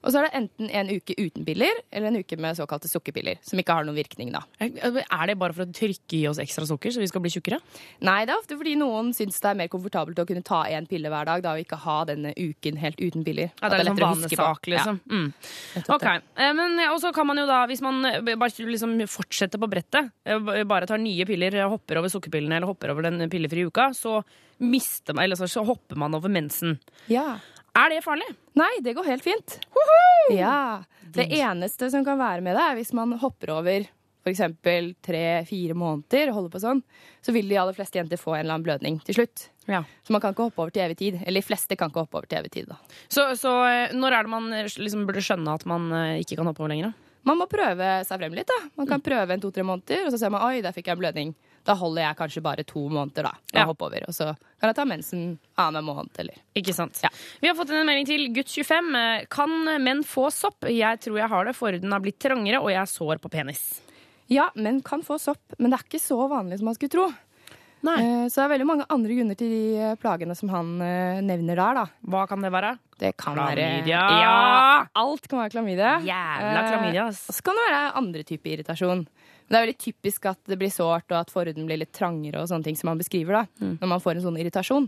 Og så er det enten en uke uten piller eller en uke med såkalte sukkerpiller. Som ikke har noen virkning, da. Er det bare for å trykke i oss ekstra sukker, så vi skal bli tjukkere? Nei, det er ofte fordi noen syns det er mer komfortabelt å kunne ta én pille hver dag, da, og ikke ha denne uken helt uten piller. Ja, det er liksom lettere å huske vanesak, liksom. Ja. Mm. Ok, eh, men Og så kan man jo da, hvis man eh, bare liksom fortsetter på brettet, eh, bare tar nye piller, eh, hopper over sukkerpillene eller hopper over den pillefrie uka, så man, eller så, så hopper man over mensen. Ja. Er det farlig? Nei, det går helt fint. Ja. Det eneste som kan være med det, er hvis man hopper over eksempel tre-fire måneder, holder på sånn, så vil de aller fleste jenter få en eller annen blødning til slutt. Ja. Så man kan ikke hoppe over til evig tid. Eller de fleste kan ikke hoppe over til evig tid, da. Så, så eh, når er det man eh, liksom burde skjønne at man eh, ikke kan hoppe over lenger? da? Man må prøve seg frem litt, da. Man kan prøve en to-tre måneder, og så ser man oi, der fikk jeg en blødning. Da holder jeg kanskje bare to måneder, da. Og Ja. hoppe over. Og så kan jeg ta mensen annen måned, eller Ikke sant? Vi har fått en melding til gutt 25. Eh, Kan menn få sopp? Jeg tror jeg har det. Forhuden har blitt trangere, og jeg er sår på penis. Ja, menn kan få sopp, men det er ikke så vanlig som man skulle tro. Nei. Så det er veldig mange andre grunner til de eh, plagene som han eh, nevner der, da. Hva kan det være? Det kan Klamydia. være Ja! Alt kan være klamydia. Jævla klamydia. Eh, Og så kan det være andre typer irritasjon. Men det er veldig typisk at det blir sårt, og at forhuden blir litt trangere, og sånne ting som han beskriver da, Mm. når man får en sånn irritasjon.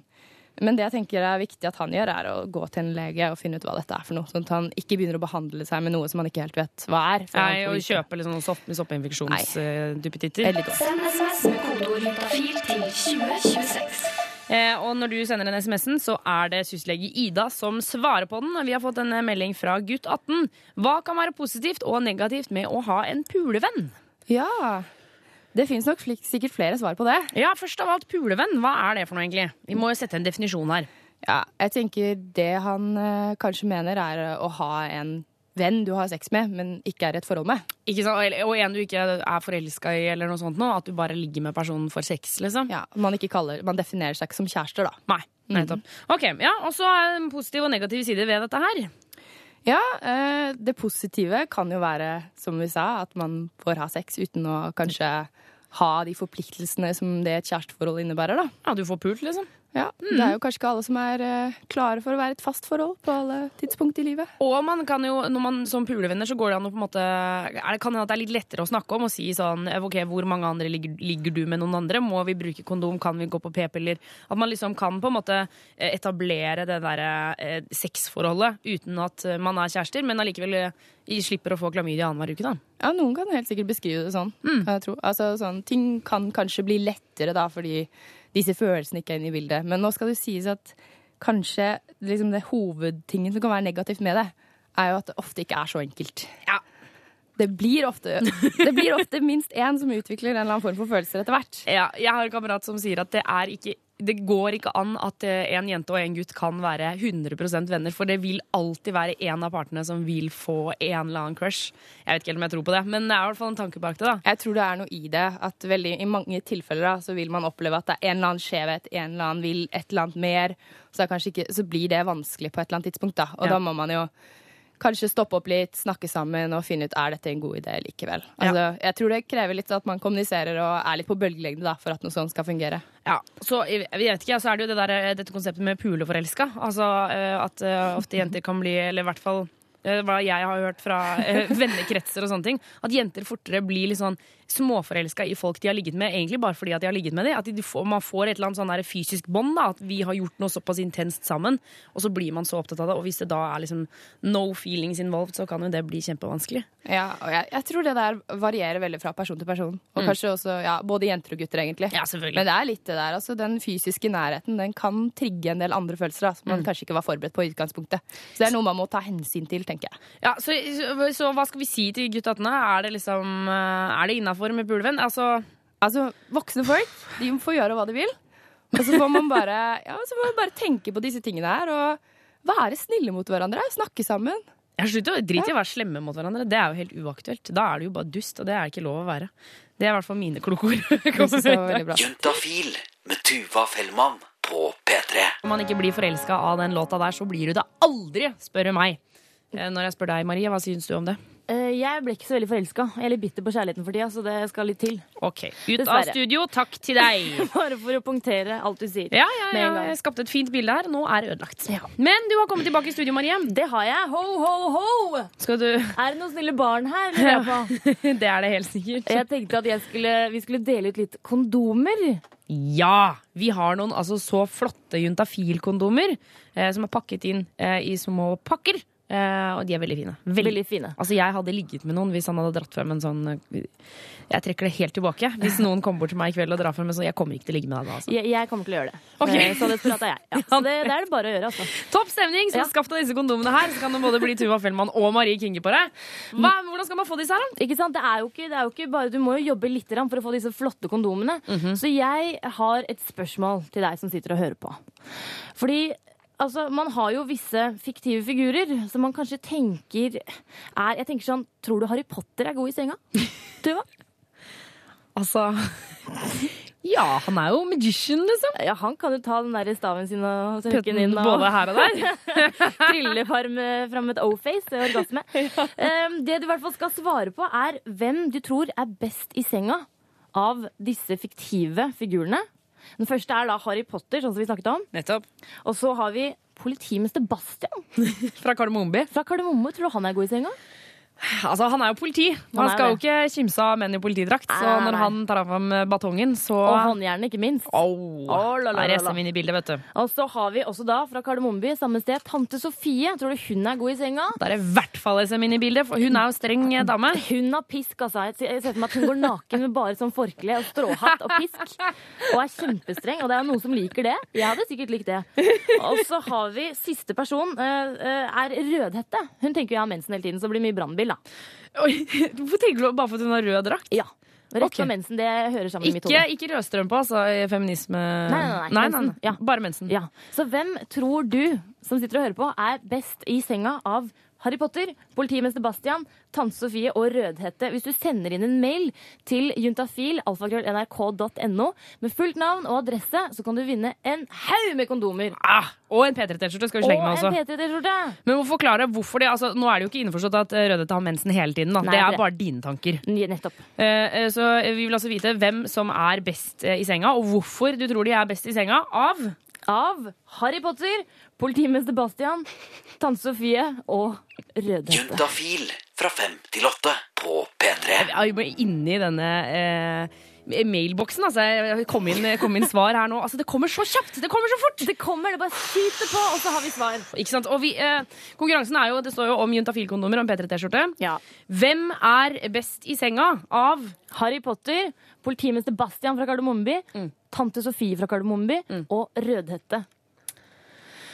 Men det jeg tenker er viktig at han gjør, er å gå til en lege og finne ut hva dette er for noe. Sånn at han ikke begynner å behandle seg med noe som han ikke helt vet hva er. Nei, og kjøpe litt sånn sopp, soppinfeksjonsduppetitter. Send SMS med kodeord til 2026. Eh, og når du sender den SMS-en, så er det syslege Ida som svarer på den. Vi har fått en melding fra gutt 18. Hva kan være positivt og negativt med å ha en pulevenn? Ja, det finnes nok sikkert flere svar på det. Ja, først av alt pulevenn. Hva er det for noe, egentlig? Vi må jo sette en definisjon her. Ja, jeg tenker det han eh, kanskje mener er eh, å ha en venn du har sex med, men ikke er i et forhold med. Ikke sant? Og en du ikke er forelska i, eller noe sånt noe. At du bare ligger med personen for sex, liksom. Ja, man, ikke kaller, man definerer seg ikke som kjærester, da. Nei, nettopp. Ok, ja, Og så er det en positiv og negativ side ved dette her. Ja, eh, det positive kan jo være, som vi sa, at man får ha sex uten å kanskje ha de forpliktelsene som det et kjæresteforhold innebærer, da. Ja, du får pult, liksom. Ja, Det er jo kanskje ikke alle som er uh, klare for å være et fast forhold på alle tidspunkt i livet. Og man kan jo, når man som pulevenner, så går det an å på en måte er det, Kan hende at det er litt lettere å snakke om og si sånn OK, hvor mange andre ligger, ligger du med noen andre? Må vi bruke kondom? Kan vi gå på p-piller? At man liksom kan på en måte eh, etablere det derre eh, sexforholdet uten at eh, man er kjærester, men allikevel eh, slipper å få klamydia annenhver uke, da. Ja, noen kan helt sikkert beskrive det sånn. Mm. Altså, sånn, ting kan kanskje bli lettere da, fordi disse følelsene ikke er inne i bildet. Men nå skal det sies at kanskje liksom, det hovedtingen som kan være negativt med det, er jo at det ofte ikke er så enkelt. Det blir ofte, det blir ofte minst én som utvikler en eller annen form for følelser etter hvert. Ja, jeg har en kamerat som sier at det er ikke det går ikke an at eh, en jente og en gutt kan være 100% venner, for det vil alltid være en av partene som vil få en eller annen crush. Jeg vet ikke helt om jeg tror på det, men det er i hvert fall en tanke bak det. da. Jeg tror det er noe i det. At veldig, I mange tilfeller da, så vil man oppleve at det er en eller annen skjevhet, en eller annen vil et eller annet mer. Så, ikke, så blir det vanskelig på et eller annet tidspunkt. da. Og Ja. da må man jo kanskje stoppe opp litt, snakke sammen og finne ut er dette en god idé likevel. Altså, Jeg tror det krever litt at man kommuniserer og er litt på bølgelengde da, for at noe sånt skal fungere. Ja, så jeg vet ikke, så er det jo det der, eh, dette konseptet med puleforelska. Altså eh, at eh, ofte jenter kan bli, eller i hvert fall hva jeg har hørt fra eh, vennekretser og sånne ting, at jenter fortere blir litt sånn småforelska i folk de har ligget med, egentlig bare fordi at de har ligget med dem. At de får, man får et eller annet sånn fysisk bånd, at vi har gjort noe såpass intenst sammen, og så blir man så opptatt av det. Og hvis det da er liksom no feelings involved, så kan jo det bli kjempevanskelig. Ja, og jeg, jeg tror det der varierer veldig fra person til person. Og Mm. kanskje også ja, både jenter og gutter, egentlig. Ja, selvfølgelig. Men det er litt det der. altså Den fysiske nærheten den kan trigge en del andre følelser da, som man Mm. kanskje ikke var forberedt på i utgangspunktet. Så det er noe man må ta hensyn til, tenker jeg. Ja, så, så, så hva skal vi si til gutt 18? Er det liksom eh, Er det innafor med pulevenn? Altså Altså, voksne folk de får gjøre hva de vil. Og så får man bare, ja, så får man bare tenke på disse tingene her og være snille mot hverandre. Snakke sammen. Ja, slutt å drite i å være slemme mot hverandre. Det er jo helt uaktuelt. Da er du jo bare dust, og det er ikke lov å være. Det er i hvert fall mine kloke ord. Juntafil med Tuva Fellmann på P3. Om man ikke blir forelska av den låta der, så blir du det aldri, spør du meg. Eh, Når jeg spør deg, Marie, hva syns du om det? Eh, Jeg ble ikke så veldig forelska. Jeg er litt bitter på kjærligheten for tida, så det skal litt til. Ok, Ut av studio, takk til deg. Bare for å punktere alt du sier. Ja, ja, ja, jeg skapte et fint bilde her. Nå er det ødelagt. Men du har kommet tilbake i studio, Marie. Det har jeg. Ho, ho, ho! Skal du Er det noen snille barn her? Ja. det er det helt sikkert. Jeg tenkte at jeg skulle, vi skulle dele ut litt kondomer. Ja! Vi har noen altså så flotte juntafil-kondomer eh, som er pakket inn eh, i små pakker. Eh, og de er veldig fine. Veldig, Veldig fine. Altså, jeg hadde ligget med noen hvis han hadde dratt frem en sånn eh, Jeg trekker det helt tilbake. Hvis noen kommer bort til meg i kveld og drar frem en sånn Jeg kommer ikke til å ligge med deg da, altså. Jeg, jeg kommer til å gjøre det. Okay. Eh, Så det prater jeg. Ja, så det, det er det bare å gjøre, altså. Topp stemning! Så skaff deg disse kondomene her, så kan det både bli Tuva Fellmann og Marie Kinge på deg. Hva, hvordan skal man få disse her, da? Ikke sant? Det er, jo ikke, det er jo ikke bare Du må jo jobbe litt for å få disse flotte kondomene. Mhm. Så jeg har et spørsmål til deg som sitter og hører på. Fordi altså, man har jo visse fiktive figurer som man kanskje tenker er Jeg tenker sånn Tror du Harry Potter er god i senga? Tuva? Altså Ja, han er jo magician, liksom. Ja, han kan jo ta den der staven sin og tørke den inn. Og... både her og der. Trille fram, et O-face, orgasme. Um, det du i hvert fall skal svare på, er hvem du tror er best i senga av disse fiktive figurene. Den første er da Harry Potter, sånn som vi snakket om. Nettopp. Og så har vi politimester Bastian. Fra Kardemomme. Fra Kardemomme. Tror du han er god i senga? Altså, han er jo politi. Han Han skal skal jo ikke kimse av menn i politidrakt. Så Nei, nei, når nei. han tar fram batongen, så Og håndjernet, ikke minst. Oh, Oh, la, la, la, er la. Inn i bildet, vet du. Og så har vi også da fra Kardemommeby, samme sted, tante Sofie. Tror du hun er god i senga? Da er i hvert fall SM inn i bildet, for hun er jo streng eh, dame. Hun har pisk, altså. Jeg ser for meg at hun går naken med bare sånn forkle og stråhatt og pisk. Og er kjempestreng. Og det er noen som liker det. Jeg hadde sikkert likt det. Og så har vi siste person, eh, eh, er Rødhette. Hun tenker jo jeg har mensen hele tiden, så det blir mye brannbil, da. Hvorfor tenker du bare for at hun har rød drakt? Ja. Rett okay. mensen. Det hører sammen i mitt Ikke, hode. ikke rødstrømpe, altså. Feminisme Nei, nei, nei. nei, nei, nei. Ja. Bare mensen. Ja. Så hvem tror du som sitter og hører på, er best i senga av Harry Potter, politimester Bastian, tante Sofie og Rødhette? Hvis du sender inn en mail til juntafil, alfakrøll.nrk.no, med fullt navn og adresse, så kan du vinne en haug med kondomer. Ah, og en P3-T-skjorte skal vi slenge med Og også. en P3-T-skjorte. Men må forklare hvorfor det, altså, Nå er det jo ikke innforstått at eh, Rødhette har mensen hele tiden. Da. Nei, det det- er bare dine tanker. Nettopp. Eh, eh, så vi vil altså vite hvem som er best eh, i senga, og hvorfor du tror de er best i senga. Av Av Harry Potter, politimester Bastian, tante Sofie og Rødhette. Juntafil fra fem til åtte på P3. Jeg må inni denne eh, mailboksen. Altså, kom inn, kom inn svar her nå. Altså, det kommer så kjapt! Det kommer så fort! Det kommer, det bare skyter på, og så har vi svar. Ikke sant? Og vi, eh, konkurransen er jo, det står jo om juntafil-kondomer og P3-T-skjorte. Hvem er best i senga av Harry Potter, politimester Bastian fra Kardemommeby, tante Sofie fra Kardemommeby og Rødhette.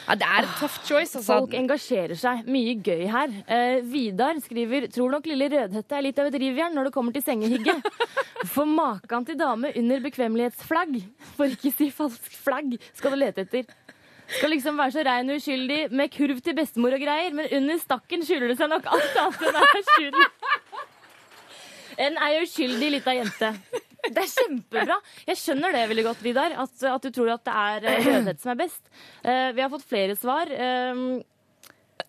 Ja, det er et tough choice. Altså. Folk engasjerer seg. Mye gøy her. Eh, Vidar skriver tror nok lille Rødhette er litt av et rivjern når det kommer til sengehygge. For maken til dame under bekvemmelighetsflagg, for ikke si falsk flagg, skal du lete etter. Skal liksom være så rein og uskyldig med kurv til bestemor og greier, men under stakken skjuler det seg nok alt annet enn er uskyldig. En ei uskyldig lita jente. Det er kjempebra. Jeg skjønner det veldig godt, Vidar, at, at du tror at det er eh, Rødhette som er best. Uh, vi har fått flere svar. Um,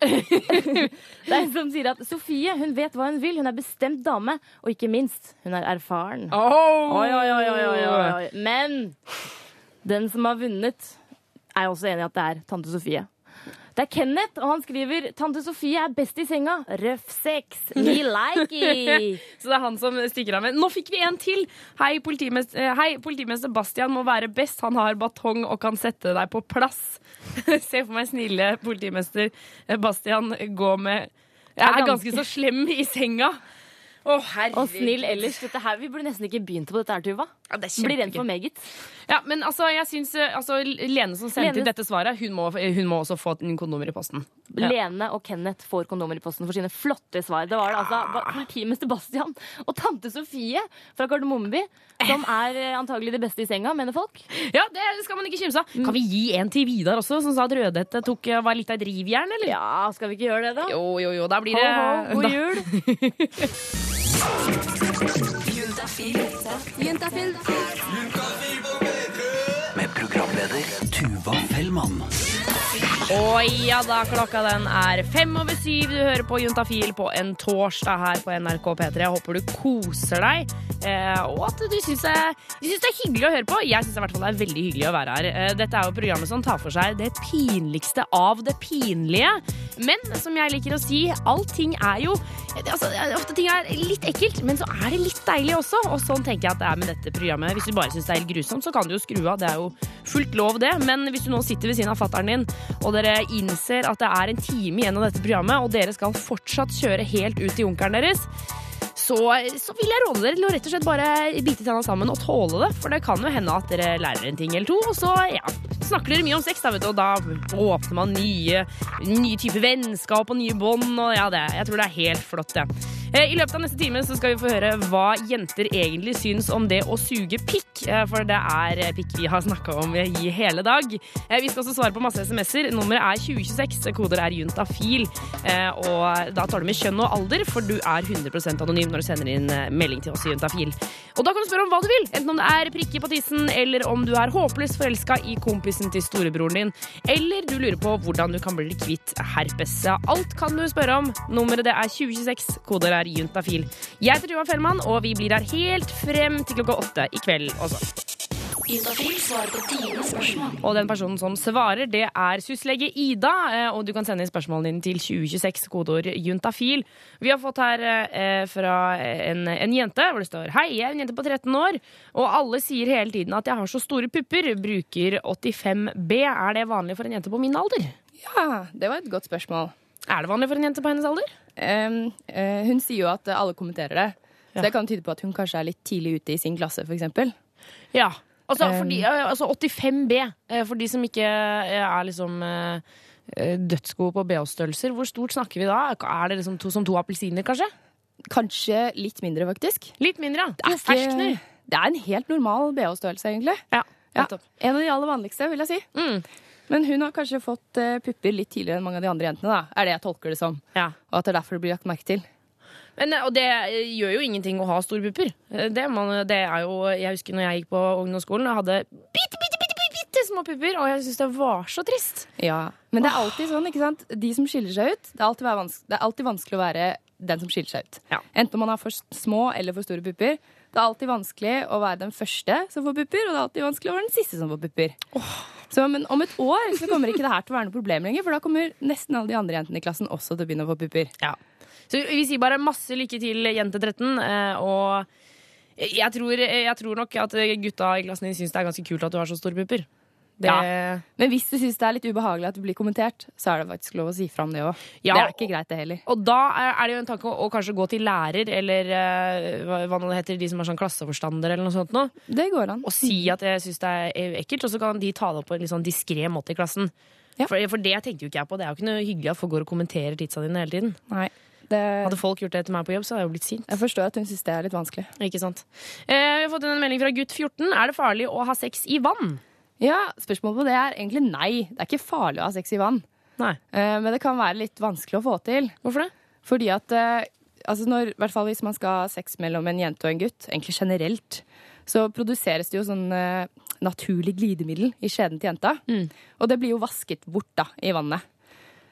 det er en som sier at Sofie hun vet hva hun vil. Hun er bestemt dame, og ikke minst, hun er erfaren. Oh! Oi, oi, oi. Men den som har vunnet, er også enig i at det er tante Sofie. Det er Kenneth, og han skriver Tante Sofie er best i senga. Røff sex. We like it. Så det er han som stikker av med. Nå fikk vi en til! Hei, politimester, eh, hei, politimester Bastian må være best. Han har batong og kan sette deg på plass. Se for meg snille politimester eh, Bastian gå med Jeg er ganske så slem i senga. Å, herregud. Og snill ellers. Dette her, vi burde nesten ikke begynt på dette her, Tuva. det Blir rent for meget. Ja, men altså, jeg syns eh, altså, Lene som sendte Lene- dette svaret, hun må, hun må også få inn kondomer i posten. Ja. Lene og Kenneth får kondomer i posten for sine flotte svar. Det var det altså ba- politimester Bastian og tante Sofie fra Kardemommeby som er eh, antagelig det beste i senga, mener folk. Ja, det skal man ikke kimse av. Kan vi gi en til Vidar også, som sa at Rødhette tok, var litt av et rivjern, eller? Ja, skal vi ikke gjøre det, da? Jo, jo, jo. Da blir det Ho, ho, god jul. Juntafil. Med programleder Tuva Fellmann. Og ja da, klokka den er fem over syv. Du hører på Juntafil på en torsdag her på NRK P3. Jeg håper du koser deg eh, og at du syns det, det er hyggelig å høre på. Jeg syns i hvert fall det er veldig hyggelig å være her. Eh, Dette er jo programmet som tar for seg det pinligste av det pinlige. Men som jeg liker å si, allting er jo altså, Ofte ting er litt ekkelt, men så er det litt deilig også. Og sånn tenker jeg at det er med dette programmet. Hvis du bare syns det er helt grusomt, så kan du jo skru av. Det er jo fullt lov, det. Men hvis du nå sitter ved siden av fatteren din, og dere innser at det er en time igjen av dette programmet, og dere skal fortsatt kjøre helt ut til junkeren deres, så, så vil jeg råde dere til å rett og slett bare bite tenna sammen og tåle det. For det kan jo hende at dere lærer en ting eller to, og så ja, snakker dere mye om sex, da, vet du, og da åpner man nye, nye typer vennskap og nye bånd, og ja, det, jeg tror det er helt flott, det. Eh, I løpet av neste time så skal vi få høre hva jenter egentlig syns om det å suge pikk, eh, for det er eh, pikk vi har snakka om i hele dag. Eh, Vi skal også svare på masse SMS-er. Nummeret er 2026, koder er juntafil, eh, og da tar du med kjønn og alder, for du er 100% anonym når du sender inn eh, melding til oss i Juntafil. Og da kan du spørre om hva du vil, enten om det er prikker på tissen, eller om du er håpløst forelska i kompisen til storebroren din, eller du lurer på hvordan du kan bli kvitt herpes. Alt kan du spørre om. Nummeret det er 2026, koder er juntafil. Jeg heter Tuva Fellmann, og vi blir her helt frem til klokka åtte i kveld også. Og den personen som svarer, det er syslege Ida. eh, Og du kan sende inn spørsmålene dine til 2026, kodeord juntafil. Vi har fått her eh, fra en, en jente hvor det står Hei, jeg er en jente på 13 år, og alle sier hele tiden at jeg har så store pupper. Bruker 85B. Er det vanlig for en jente på min alder? Ja, det var et godt spørsmål. Er det vanlig for en jente på hennes alder? Eh, hun sier jo at eh, alle kommenterer det. Så det kan tyde på at hun kanskje er litt tidlig ute i sin klasse, eksempel. Ja. Altså, Um, altså 85B, eh, for de som ikke eh, er liksom eh, eh, dødsgode på BH-størrelser, hvor stort snakker vi da? Er det liksom to, som to appelsiner, kanskje? Kanskje litt mindre, faktisk. Litt mindre, ja. Det er, Ferskner. det er en helt normal BH-størrelse, egentlig. Ja, Ja, en av de aller vanligste, vil jeg si. Mm. Men hun har kanskje fått eh, pupper litt tidligere enn mange av de andre jentene, da. Er det jeg tolker det som. Ja. Og at det er derfor det blir lagt merke til. Men, eh, og det eh, gjør jo ingenting å ha store pupper. Det, man, det er jo, jeg husker når jeg gikk på ungdomsskolen, og hadde bitte, bitte, bitte, bitte, små pupper, og jeg syns det var så trist. Ja, Men det er alltid sånn, ikke sant? De som skiller seg ut, det er alltid, være vans det er alltid vanskelig å være den som skiller seg ut. Enten om man har for små eller for store pupper. Det er alltid vanskelig å være den første som får pupper, og det er alltid vanskelig å være den siste som får pupper. Så, men om et år så kommer ikke det her til å være noe problem lenger, for da kommer nesten alle de andre jentene i klassen også til å begynne å få pupper. Ja. Så vi sier bare masse lykke til, jente 13. eh, Og jeg tror, jeg tror nok at gutta i klassen din syns det er ganske kult at du har så store pupper. Det, Ja. Men hvis du syns det er litt ubehagelig at du blir kommentert, så er det faktisk lov å si fra om det òg. Ja, det er ikke greit, det heller. Og da er det jo en tanke å, å kanskje gå til lærer, eller eh, hva, hva det heter, de som er sånn klasseforstander, eller noe sånt nå. Det går an. Og si at jeg syns det er ekkelt, og så kan de ta det opp på en litt sånn diskré måte i klassen. For, for det tenkte jo ikke jeg på. Det er jo ikke noe hyggelig at folk går og kommenterer tidsa dine hele tiden. Nei. Det... Hadde folk gjort det til meg på jobb, så hadde jeg jo blitt sint. Jeg forstår at hun syns det er litt vanskelig. Ikke sant. Eh, vi har fått en melding fra gutt 14. Er det farlig å ha sex i vann? Ja, spørsmålet på det er egentlig nei. Det er ikke farlig å ha sex i vann. Nei. Uh, men det kan være litt vanskelig å få til. Hvorfor det? Fordi at uh, altså når, hvert fall hvis man skal ha sex mellom en jente og en gutt, egentlig generelt, så produseres det jo sånn uh, naturlig glidemiddel i skjeden til jenta. Og det blir jo vasket bort da, i vannet.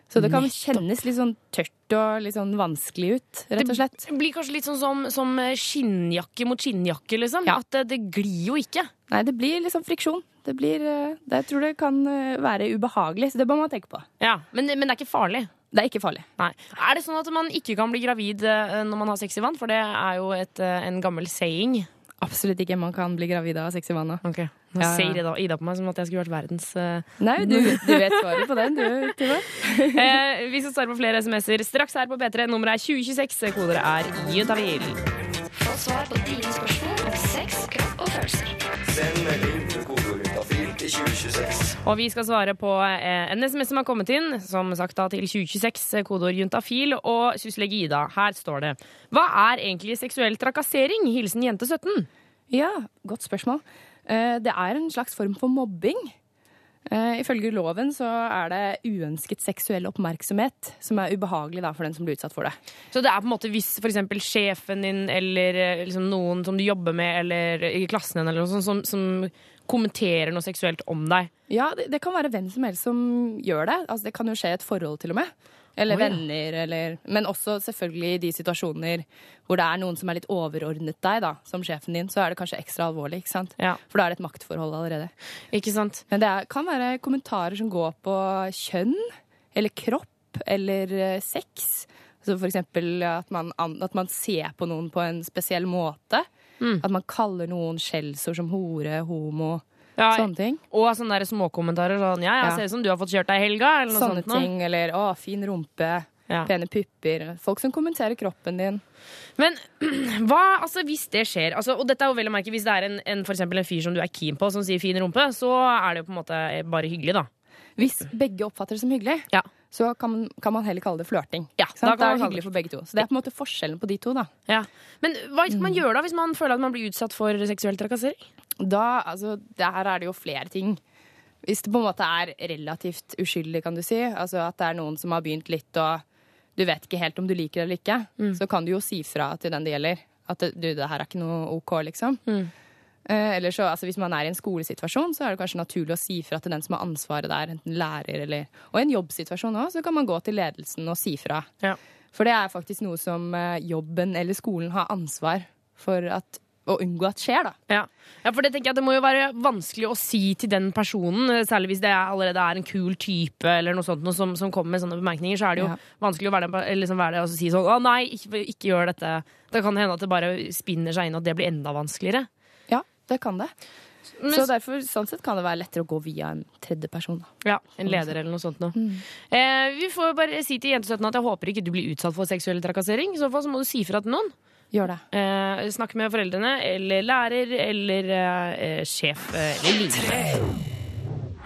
Så det kan kjennes litt sånn tørt og litt sånn vanskelig ut, rett og slett. Det blir kanskje litt sånn som, som skinnjakke mot skinnjakke, liksom. At det, det glir jo ikke. Nei, det blir liksom friksjon. Det blir, eh, det, jeg tror det kan eh, være ubehagelig, så det bør man tenke på. Ja, men, men det er ikke farlig. Det er ikke farlig. Nei. Er det sånn at man ikke kan bli gravid eh, når man har sex i vann? For det er jo et, en gammel saying. Absolutt ikke. Man kan bli gravid av sex i vannet. Okay. Nå Ja, ja. ser Ida, Ida på meg som at jeg skulle vært verdens uh... Nei, du, du vet svaret på den, du, Tuva. eh, Vi skal svare på flere SMS-er straks her på P3. Nummeret er 2026. Koder er Jutavil. Få svar på dine spørsmål om sex, kropp og følelser. Send melding 2026. Og vi skal svare på eh, en SMS som har kommet inn, som sagt da til 2026, eh, kodeord juntafil, og syslege Ida. Her står det Hva er egentlig seksuell trakassering? Hilsen jente 17. Ja, godt spørsmål. Eh, Det er en slags form for mobbing. Eh, Ifølge loven så er det uønsket seksuell oppmerksomhet som er ubehagelig da, for den som blir utsatt for det. Så det er på en måte hvis for eksempel sjefen din eller liksom noen som du jobber med, eller i klassen din, eller noe sånt, som, som kommenterer noe seksuelt om deg? Ja, det, det kan være hvem som helst som gjør det. Altså, det kan jo skje i et forhold, til og med. Eller oh, ja. venner, eller Men også selvfølgelig i de situasjoner hvor det er noen som er litt overordnet deg, da, som sjefen din, så er det kanskje ekstra alvorlig, ikke sant? For da er det et maktforhold allerede. Ikke sant? Men det er, kan være kommentarer som går på kjønn, eller kropp, eller eh, sex. Så for eksempel at man, at man ser på noen på en spesiell måte. Mm. At man kaller noen skjellsord som hore, homo, Ja, sånne ting. Og sånne der småkommentarer sånn Ja, Ja. ser ut som du har fått kjørt deg i helga, eller noe Sånne sånt. noe. ting, eller å, fin rumpe, pene pupper. Folk som kommenterer kroppen din. Men hva, altså hvis det skjer altså, Og dette er jo vel å merke Hvis det er en, en, for en fyr som du er keen på, som sier fin rumpe, så er det jo på en måte bare hyggelig, da. Hvis begge oppfatter det som hyggelig, så kan man, kan man heller kalle det flørting. Ja, da Da er det hyggelig for begge to. Så det er på en måte forskjellen på de to, da. Ja. Men hva skal Mm. man gjøre da hvis man føler at man blir utsatt for seksuell trakassering? Da, altså, der er det jo flere ting. Hvis det på en måte er relativt uskyldig, kan du si, altså at det er noen som har begynt litt og du vet ikke helt om du liker det eller ikke, Mm. så kan du jo si fra til den det gjelder. At du, det her er ikke noe OK, liksom. Eh, eller så, altså Hvis man er i en skolesituasjon, så er det kanskje naturlig å si fra til den som har ansvaret der, enten lærer eller Og i en jobbsituasjon òg, så kan man gå til ledelsen og si fra. For det er faktisk noe som eh, jobben eller skolen har ansvar for at, å unngå at skjer, da. Ja. ja, for det tenker jeg at det må jo være vanskelig å si til den personen, eh, særlig hvis det er, allerede er en kul type eller noe sånt noe som, som kommer med sånne bemerkninger, så er det jo Ja. vanskelig å være, den, eller liksom være det og så si sånn Å nei, ikke, ikke gjør dette. Det kan hende at det bare spinner seg inn, og at det blir enda vanskeligere. Det kan det. Men- så derfor, sånn sett kan det være lettere å gå via en tredje person. Ja, En leder eller noe sånt noe. Eh, vi får bare si til Jente17 at jeg håper ikke du blir utsatt for seksuell trakassering. I så fall så må du si fra til noen. Gjør det. Eh, snakk med foreldrene eller lærer eller eh, sjef eh, eller lignende.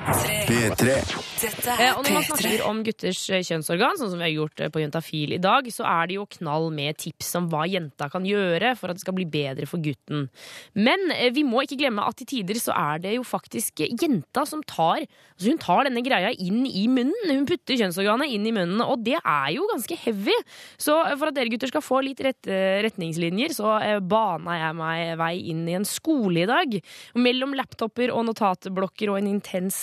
P3. Eh, og når man snakker om gutters eh, kjønnsorgan, sånn som vi har gjort eh, på Juntafil i dag, så er det jo knall med tips om hva jenta kan gjøre for at det skal bli bedre for gutten. Men eh, vi må ikke glemme at til tider så er det jo faktisk jenta som tar altså Hun tar denne greia inn i munnen. Hun putter kjønnsorganet inn i munnen, og det er jo ganske heavy. Så for at dere gutter skal få litt rett, retningslinjer, så eh, bana jeg meg vei inn i en skole i dag. Mellom laptoper og notatblokker og en intens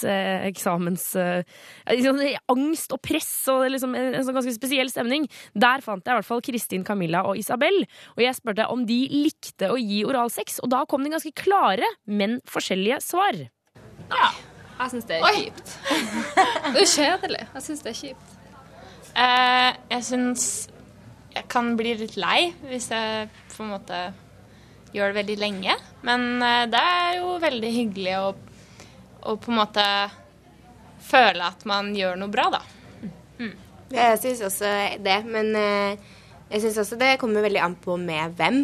eksamens... Eh, liksom, angst og press og liksom, en, en sånn ganske spesiell stemning. Der fant jeg i hvert fall Kristin, Camilla og Isabel. Og jeg spurte om de likte å gi oralsex, og da kom det ganske klare, men forskjellige svar. Jeg syns det er kjipt. Det er kjedelig. Jeg syns det er kjipt. Uh, jeg syns jeg kan bli litt lei hvis jeg på en måte gjør det veldig lenge. Men uh, det er jo veldig hyggelig å, å på en måte føle at man gjør noe bra, da. Ja, jeg syns også det, men eh, jeg syns også det kommer veldig an på med hvem.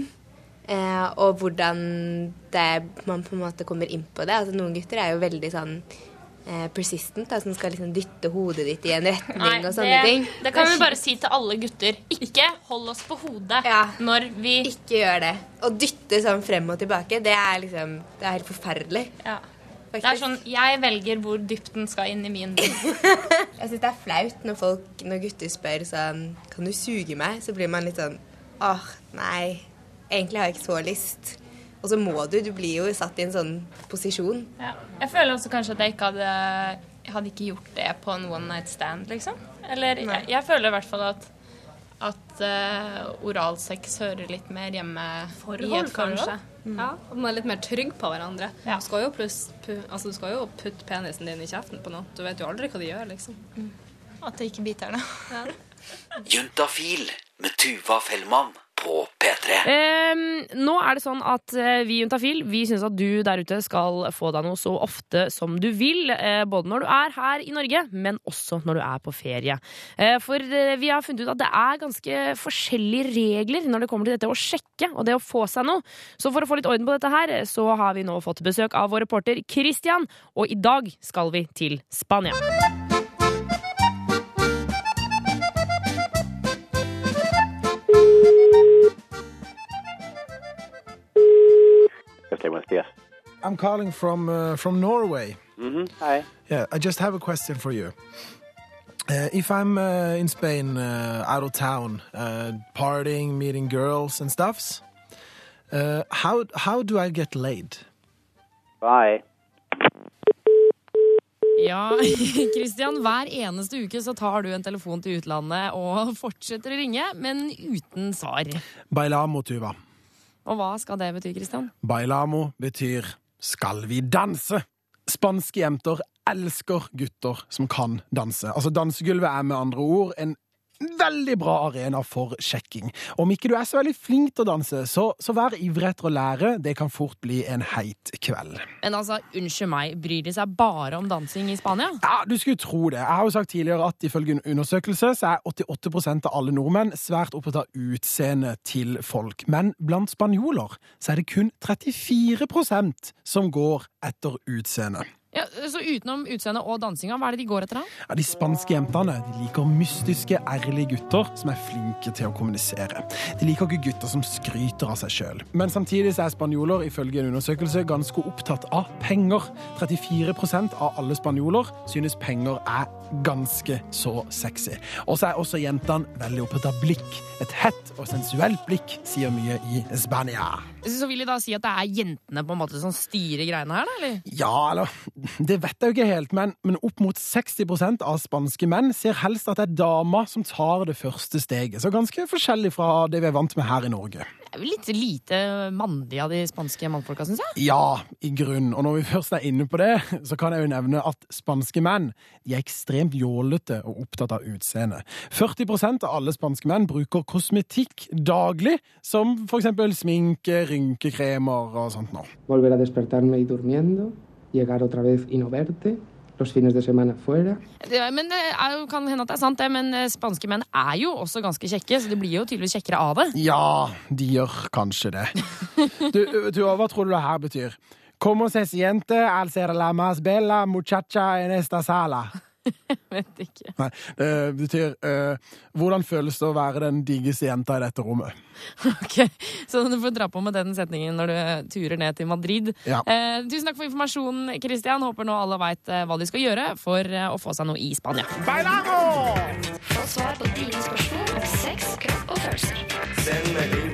eh, og hvordan det, man på en måte kommer inn på det. Altså, noen gutter er jo veldig sånn eh, persistent, da, som skal liksom dytte hodet ditt i en retning og sånne det, ting. det kan vi bare si til alle gutter. Ikke hold oss på hodet når vi Ikke gjør det. Å dytte sånn frem og tilbake, det er liksom Det er helt forferdelig. Ja. Det er sånn, Jeg velger hvor dypt den skal inn i min munn. Jeg syns det er flaut når folk, når gutter spør sånn Kan du suge meg? Så blir man litt sånn Åh, nei. Egentlig har jeg ikke så lyst. Og så må du. Du blir jo satt i en sånn posisjon. Ja. Jeg føler også kanskje at jeg ikke hadde Jeg hadde ikke gjort det på en one night stand, liksom. Eller jeg, jeg føler i hvert fall at at eh, oralsex hører litt mer hjemme i et forhold. Ja, og man er litt mer trygg på hverandre. Du, skal jo pluss, pu, altså, du skal jo putte penisen din i kjeften på noe. Du vet jo aldri hva de gjør, liksom. At det ikke biter deg. Juntafil med Tuva Fellmann på P3. Eh, nå er det sånn at eh, vi Juntafil vi syns at du der ute skal få deg noe så ofte som du vil. eh, både når du er her i Norge, men også når du er på ferie. Eh, for eh, vi har funnet ut at det er ganske forskjellige regler når det kommer til dette å sjekke og det å få seg noe. Så for å få litt orden på dette her, så har vi nå fått besøk av vår reporter Christian, og i dag skal vi til Spania. Buenos días. I'm calling from uh, from Norway. Mhm, Hi. Yeah, I just have a question for you. Uh, if I'm uh, in Spain, uh, out of town, uh, partying, meeting girls and stuffs, uh, how how do I get laid? Bye. Ja, Kristian, hver eneste uke så tar du en telefon til utlandet og fortsetter å ringe, men uten svar. Bailamo, Tuva. Og hva skal det bety, Kristian? Bailamo betyr skal vi danse? Spanske jenter elsker gutter som kan danse. Altså Dansegulvet er med andre ord en veldig bra arena for sjekking. Om ikke du er så veldig flink til å danse, så, så vær ivrig etter å lære. Det kan fort bli en heit kveld. Men altså, unnskyld meg, bryr de seg bare om dansing i Spania? Ja, Du skulle tro det. Jeg har jo sagt tidligere at ifølge en undersøkelse så er 88% av alle nordmenn svært opptatt av utseendet til folk. Men blant spanjoler så er det kun 34% som går etter utseendet. Ja, så utenom utseendet og dansinga, hva er det de går etter da? Ja, De spanske jentene de liker mystiske, ærlige gutter som er flinke til å kommunisere. De liker ikke gutter som skryter av seg sjøl. Men samtidig er spanjoler ifølge en undersøkelse ganske opptatt av penger. 34% av alle spanjoler synes penger er ganske så sexy. Og så er også jentene veldig opptatt av blikk. Et hett og sensuelt blikk sier mye i Spania. Så vil de da si at det er jentene på en måte som styrer greiene her, da? eller? Ja, eller Det vet jeg jo ikke helt, men, men opp mot 60% av spanske menn ser helst at det er dama som tar det første steget. Så ganske forskjellig fra det vi er vant med her i Norge. Det er vel litt lite mandig av de spanske mannfolka, syns jeg. Ja, i grunn. Og når vi først er inne på det, så kan jeg jo nevne at spanske menn de er ekstremt jålete og opptatt av utseende. 40% av alle spanske menn bruker kosmetikk daglig, som for eksempel sminke, rynkekremer og sånt noe. Volver a despertarme y durmiendo, llegar otra vez y no verte, los fines de semana fuera. Det- Men det er jo, kan hende at det er sant, det, men eh, spanske menn er jo også ganske kjekke, så de blir jo tydeligvis kjekkere av det. Ja, de gjør kanskje det. Du, Tuva, hva tror du det her betyr? Como se siente al ser la más bella muchacha en esta sala? Vet ikke. Nei, det betyr eh, hvordan føles det å være den diggeste jenta i dette rommet? Ok, Så du får dra på med den setningen når du eh, turer ned til Madrid. Ja. Eh, tusen takk for informasjonen, Christian. Håper nå alle veit eh, hva de skal gjøre for eh, å få seg noe i Spania. Få svar på dine spørsmål om sex, kropp og følelser. Send melding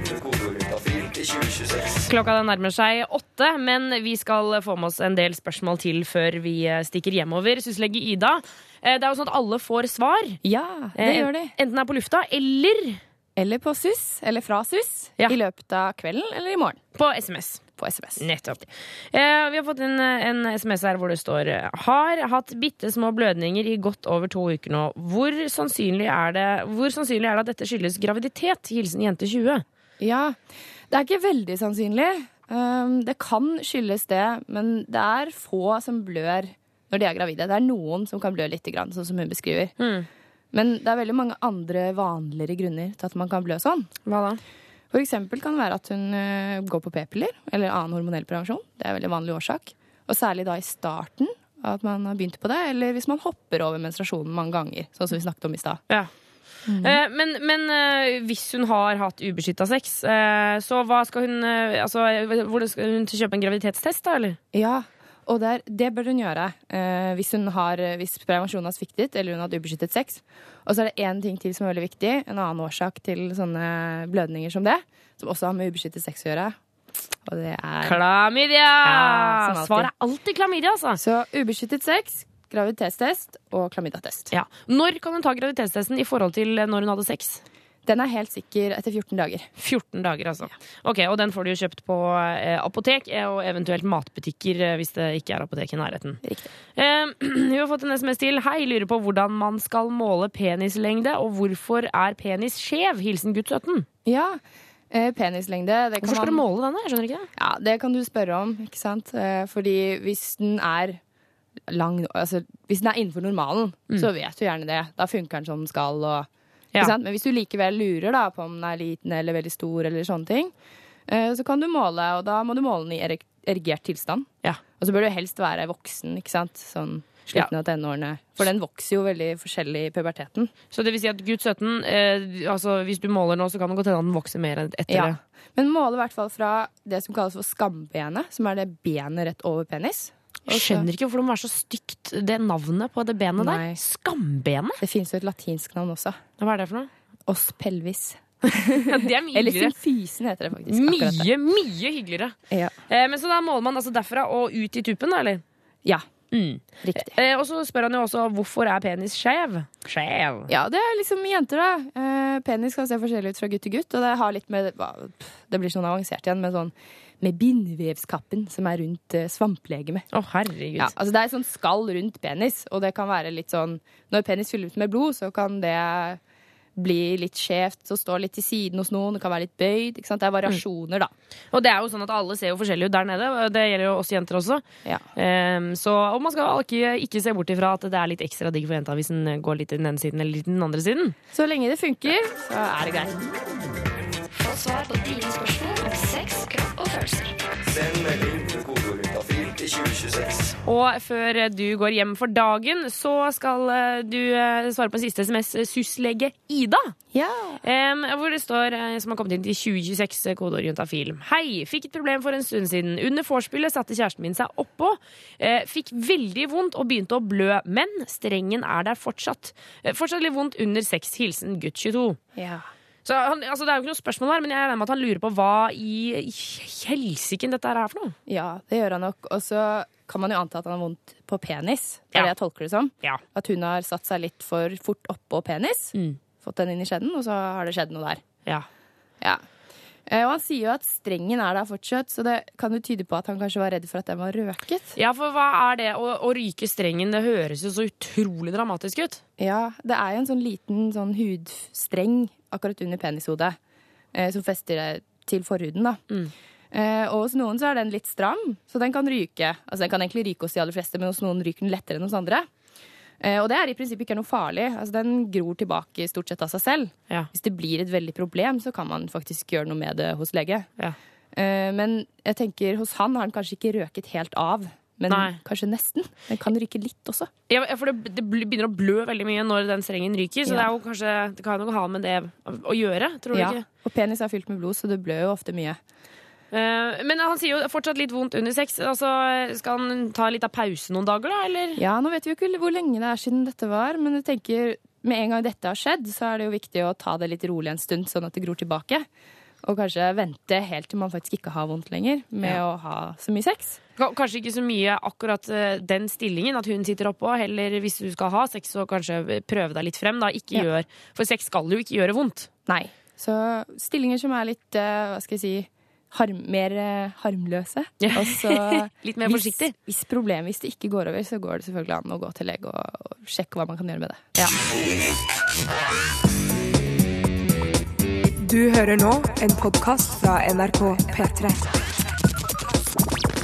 Klokka nærmer seg åtte, men vi skal få med oss en del spørsmål til før vi eh, stikker hjemover. Syslege Ida, eh, det er jo sånn at alle får svar. Ja, det Eh, gjør de. Enten det er på lufta eller Eller på SUS, eller fra SUS, i løpet av kvelden eller i morgen. På SMS. På SMS. Nettopp. Eh, vi har fått en, en SMS her hvor det står eh, Har hatt bitte små blødninger i godt over to uker nå. Hvor sannsynlig er det, sannsynlig er det at dette skyldes graviditet? Hilsen jente 20. Ja, det er ikke veldig sannsynlig. Um, det kan skyldes det, men det er få som blør når de er gravide. Det er noen som kan blø litt, sånn som hun beskriver. Men det er veldig mange andre vanligere grunner til at man kan blø sånn. Hva da? For eksempel kan det være at hun eh, går på p-piller eller annen hormonell prevensjon. Det er en veldig vanlig årsak. Og særlig da i starten at man har begynt på det, eller hvis man hopper over menstruasjonen mange ganger, sånn som vi snakket om i stad. Ja. Eh, men men eh, hvis hun har hatt ubeskytta sex, eh, så hva skal hun Altså, skal hun kjøpe en graviditetstest, da, eller? Ja, og det, er, det bør hun gjøre eh, hvis, hun har, hvis prevensjonen har sviktet eller hun har hatt ubeskyttet sex. Og så er det én ting til som er veldig viktig. En annen årsak til sånne blødninger som det, som også har med ubeskyttet sex å gjøre. Og det er Klamydia! Ja. Svaret er alltid klamydia, altså. Så ubeskyttet sex, graviditetstest og klamydatest. Ja. Når kan hun ta graviditetstesten i forhold til når hun hadde sex? Den er helt sikker etter 14 dager. 14 dager, altså. Ok, Og den får du jo kjøpt på eh, apotek eh, og eventuelt matbutikker eh, hvis det ikke er apotek i nærheten. Eh, vi har fått en SMS til. Hei, lurer på hvordan man skal måle penislengde, og hvorfor er penis skjev? Hilsen gutt 17. Ja, eh, penislengde det kan Hvorfor skal du man- måle denne? Jeg skjønner ikke det. Ja, Det kan du spørre om, ikke sant? Eh, Fordi hvis den er lang Altså, hvis den er innenfor normalen, Mm. så vet du gjerne det. Da funker den som den skal. Og, Ja. Men hvis du likevel lurer da på om den er liten eller veldig stor, eller sånne ting, eh, så kan du måle, og da må du måle den i erek- erigert tilstand. Ja. Og så bør du helst være voksen, ikke sant? Sånn slutten av tenårene. For den vokser jo veldig forskjellig i puberteten. Så det vil si at gutt 17, eh, altså hvis du måler nå, så kan det godt hende den vokser mer enn etter Ja. det. Men måle i hvert fall fra det som kalles for skambenet, som er det benet rett over penis. Jeg skjønner ikke hvorfor det må være så stygt, det navnet på det benet Nei. der. Skambenet? Det finnes jo et latinsk navn også. Hva er det for noe? Os pelvis. det er mye Eller symfysen heter det faktisk. Mye, mye hyggeligere. Ja. Eh, men så da måler man altså derfra og ut i tuppen, da, eller? Ja. Riktig. Eh, og så spør han jo også hvorfor er penis skjev? Skjev. Ja, det er liksom jenter, da. Eh, penis kan se forskjellig ut fra gutt til gutt, og det har litt med Det blir sånn avansert igjen, med sånn med bindevevskappen som er rundt eh, svamplegemet. Å, herregud. Ja, altså det er sånn skall rundt penis, og det kan være litt sånn Når penis fyller ut med blod, så kan det bli litt skjevt og står litt til siden hos noen. Det kan være litt bøyd. Ikke sant? Det er variasjoner, da. Og det er jo sånn at alle ser jo forskjellige ut der nede. Det gjelder jo oss jenter også. Ehm, så, og man skal ikke, ikke se bort ifra at det er litt ekstra digg for jenta hvis den går litt til den ene siden eller litt til den andre siden. Så lenge det funker, så er det greit. Få svar på dine spørsmål om sex, kropp og følelser. Send melding Og før du går hjem for dagen, så skal eh, du eh, svare på en siste SMS. Syslege Ida. Em, hvor det står, eh, som har kommet inn til 2026, eh, kodeord juntafil. Hei, fikk et problem for en stund siden. Under vorspielet satte kjæresten min seg oppå. Uh, fikk veldig vondt og begynte å blø, men strengen er der fortsatt. Uh, fortsatt litt vondt under sex. Hilsen gutt 22. Så han, altså, Det er jo ikke noe spørsmål her, men jeg regner med at han lurer på hva i helsiken dette her er for noe. Ja, det gjør han nok. Og så kan man jo anta at han har vondt på penis. Det er det jeg tolker det som. At hun har satt seg litt for fort oppå penis. Fått den inn i skjeden, og så har det skjedd noe der. Ja. Ja. Eh, Og han sier jo at strengen er der fortsatt, så det kan jo tyde på at han kanskje var redd for at den var røket. Ja, for hva er det å, å ryke strengen? Det høres jo så utrolig dramatisk ut. Ja, det er jo en sånn liten sånn hudstreng akkurat under penishodet eh, som fester det til forhuden, da. Eh, og hos noen så er den litt stram, så den kan ryke. Altså den kan egentlig ryke hos de aller fleste, men hos noen ryker den lettere enn hos andre. Eh, og det er i prinsippet ikke noe farlig. Altså Den gror tilbake stort sett av seg selv. Hvis det blir et veldig problem, så kan man faktisk gjøre noe med det hos lege. Eh, men jeg tenker hos han har den kanskje ikke røket helt av. Men Nei. kanskje nesten. Den kan ryke litt også. Ja, for det, det begynner å blø veldig mye når den strengen ryker, så Ja. det, er jo kanskje, det kan jo ha med det å gjøre, tror du Ja, ikke? Og penis er fylt med blod, så det blør jo ofte mye. Eh, men han sier jo fortsatt litt vondt under sex. Altså, skal han ta litt av pause noen dager, da, eller? Ja, nå vet vi jo ikke hvor lenge det er siden dette var, men jeg tenker med en gang dette har skjedd, så er det jo viktig å ta det litt rolig en stund, sånn at det gror tilbake. Og kanskje vente helt til man faktisk ikke har vondt lenger med Ja. å ha så mye sex. Ka- Kanskje ikke så mye akkurat eh, den stillingen, at hun sitter oppå. Heller hvis du skal ha sex, så kanskje prøve deg litt frem. Da. Ikke Ja. gjør For sex skal jo ikke gjøre vondt. Nei. Så stillinger som er litt, eh, hva skal jeg si, harm, mer eh, harmløse. Også, Litt mer forsiktig. Hvis problemet hvis det ikke går over, så går det selvfølgelig an å gå til lege og, og sjekke hva man kan gjøre med det. Du hører nå en podkast fra NRK P3.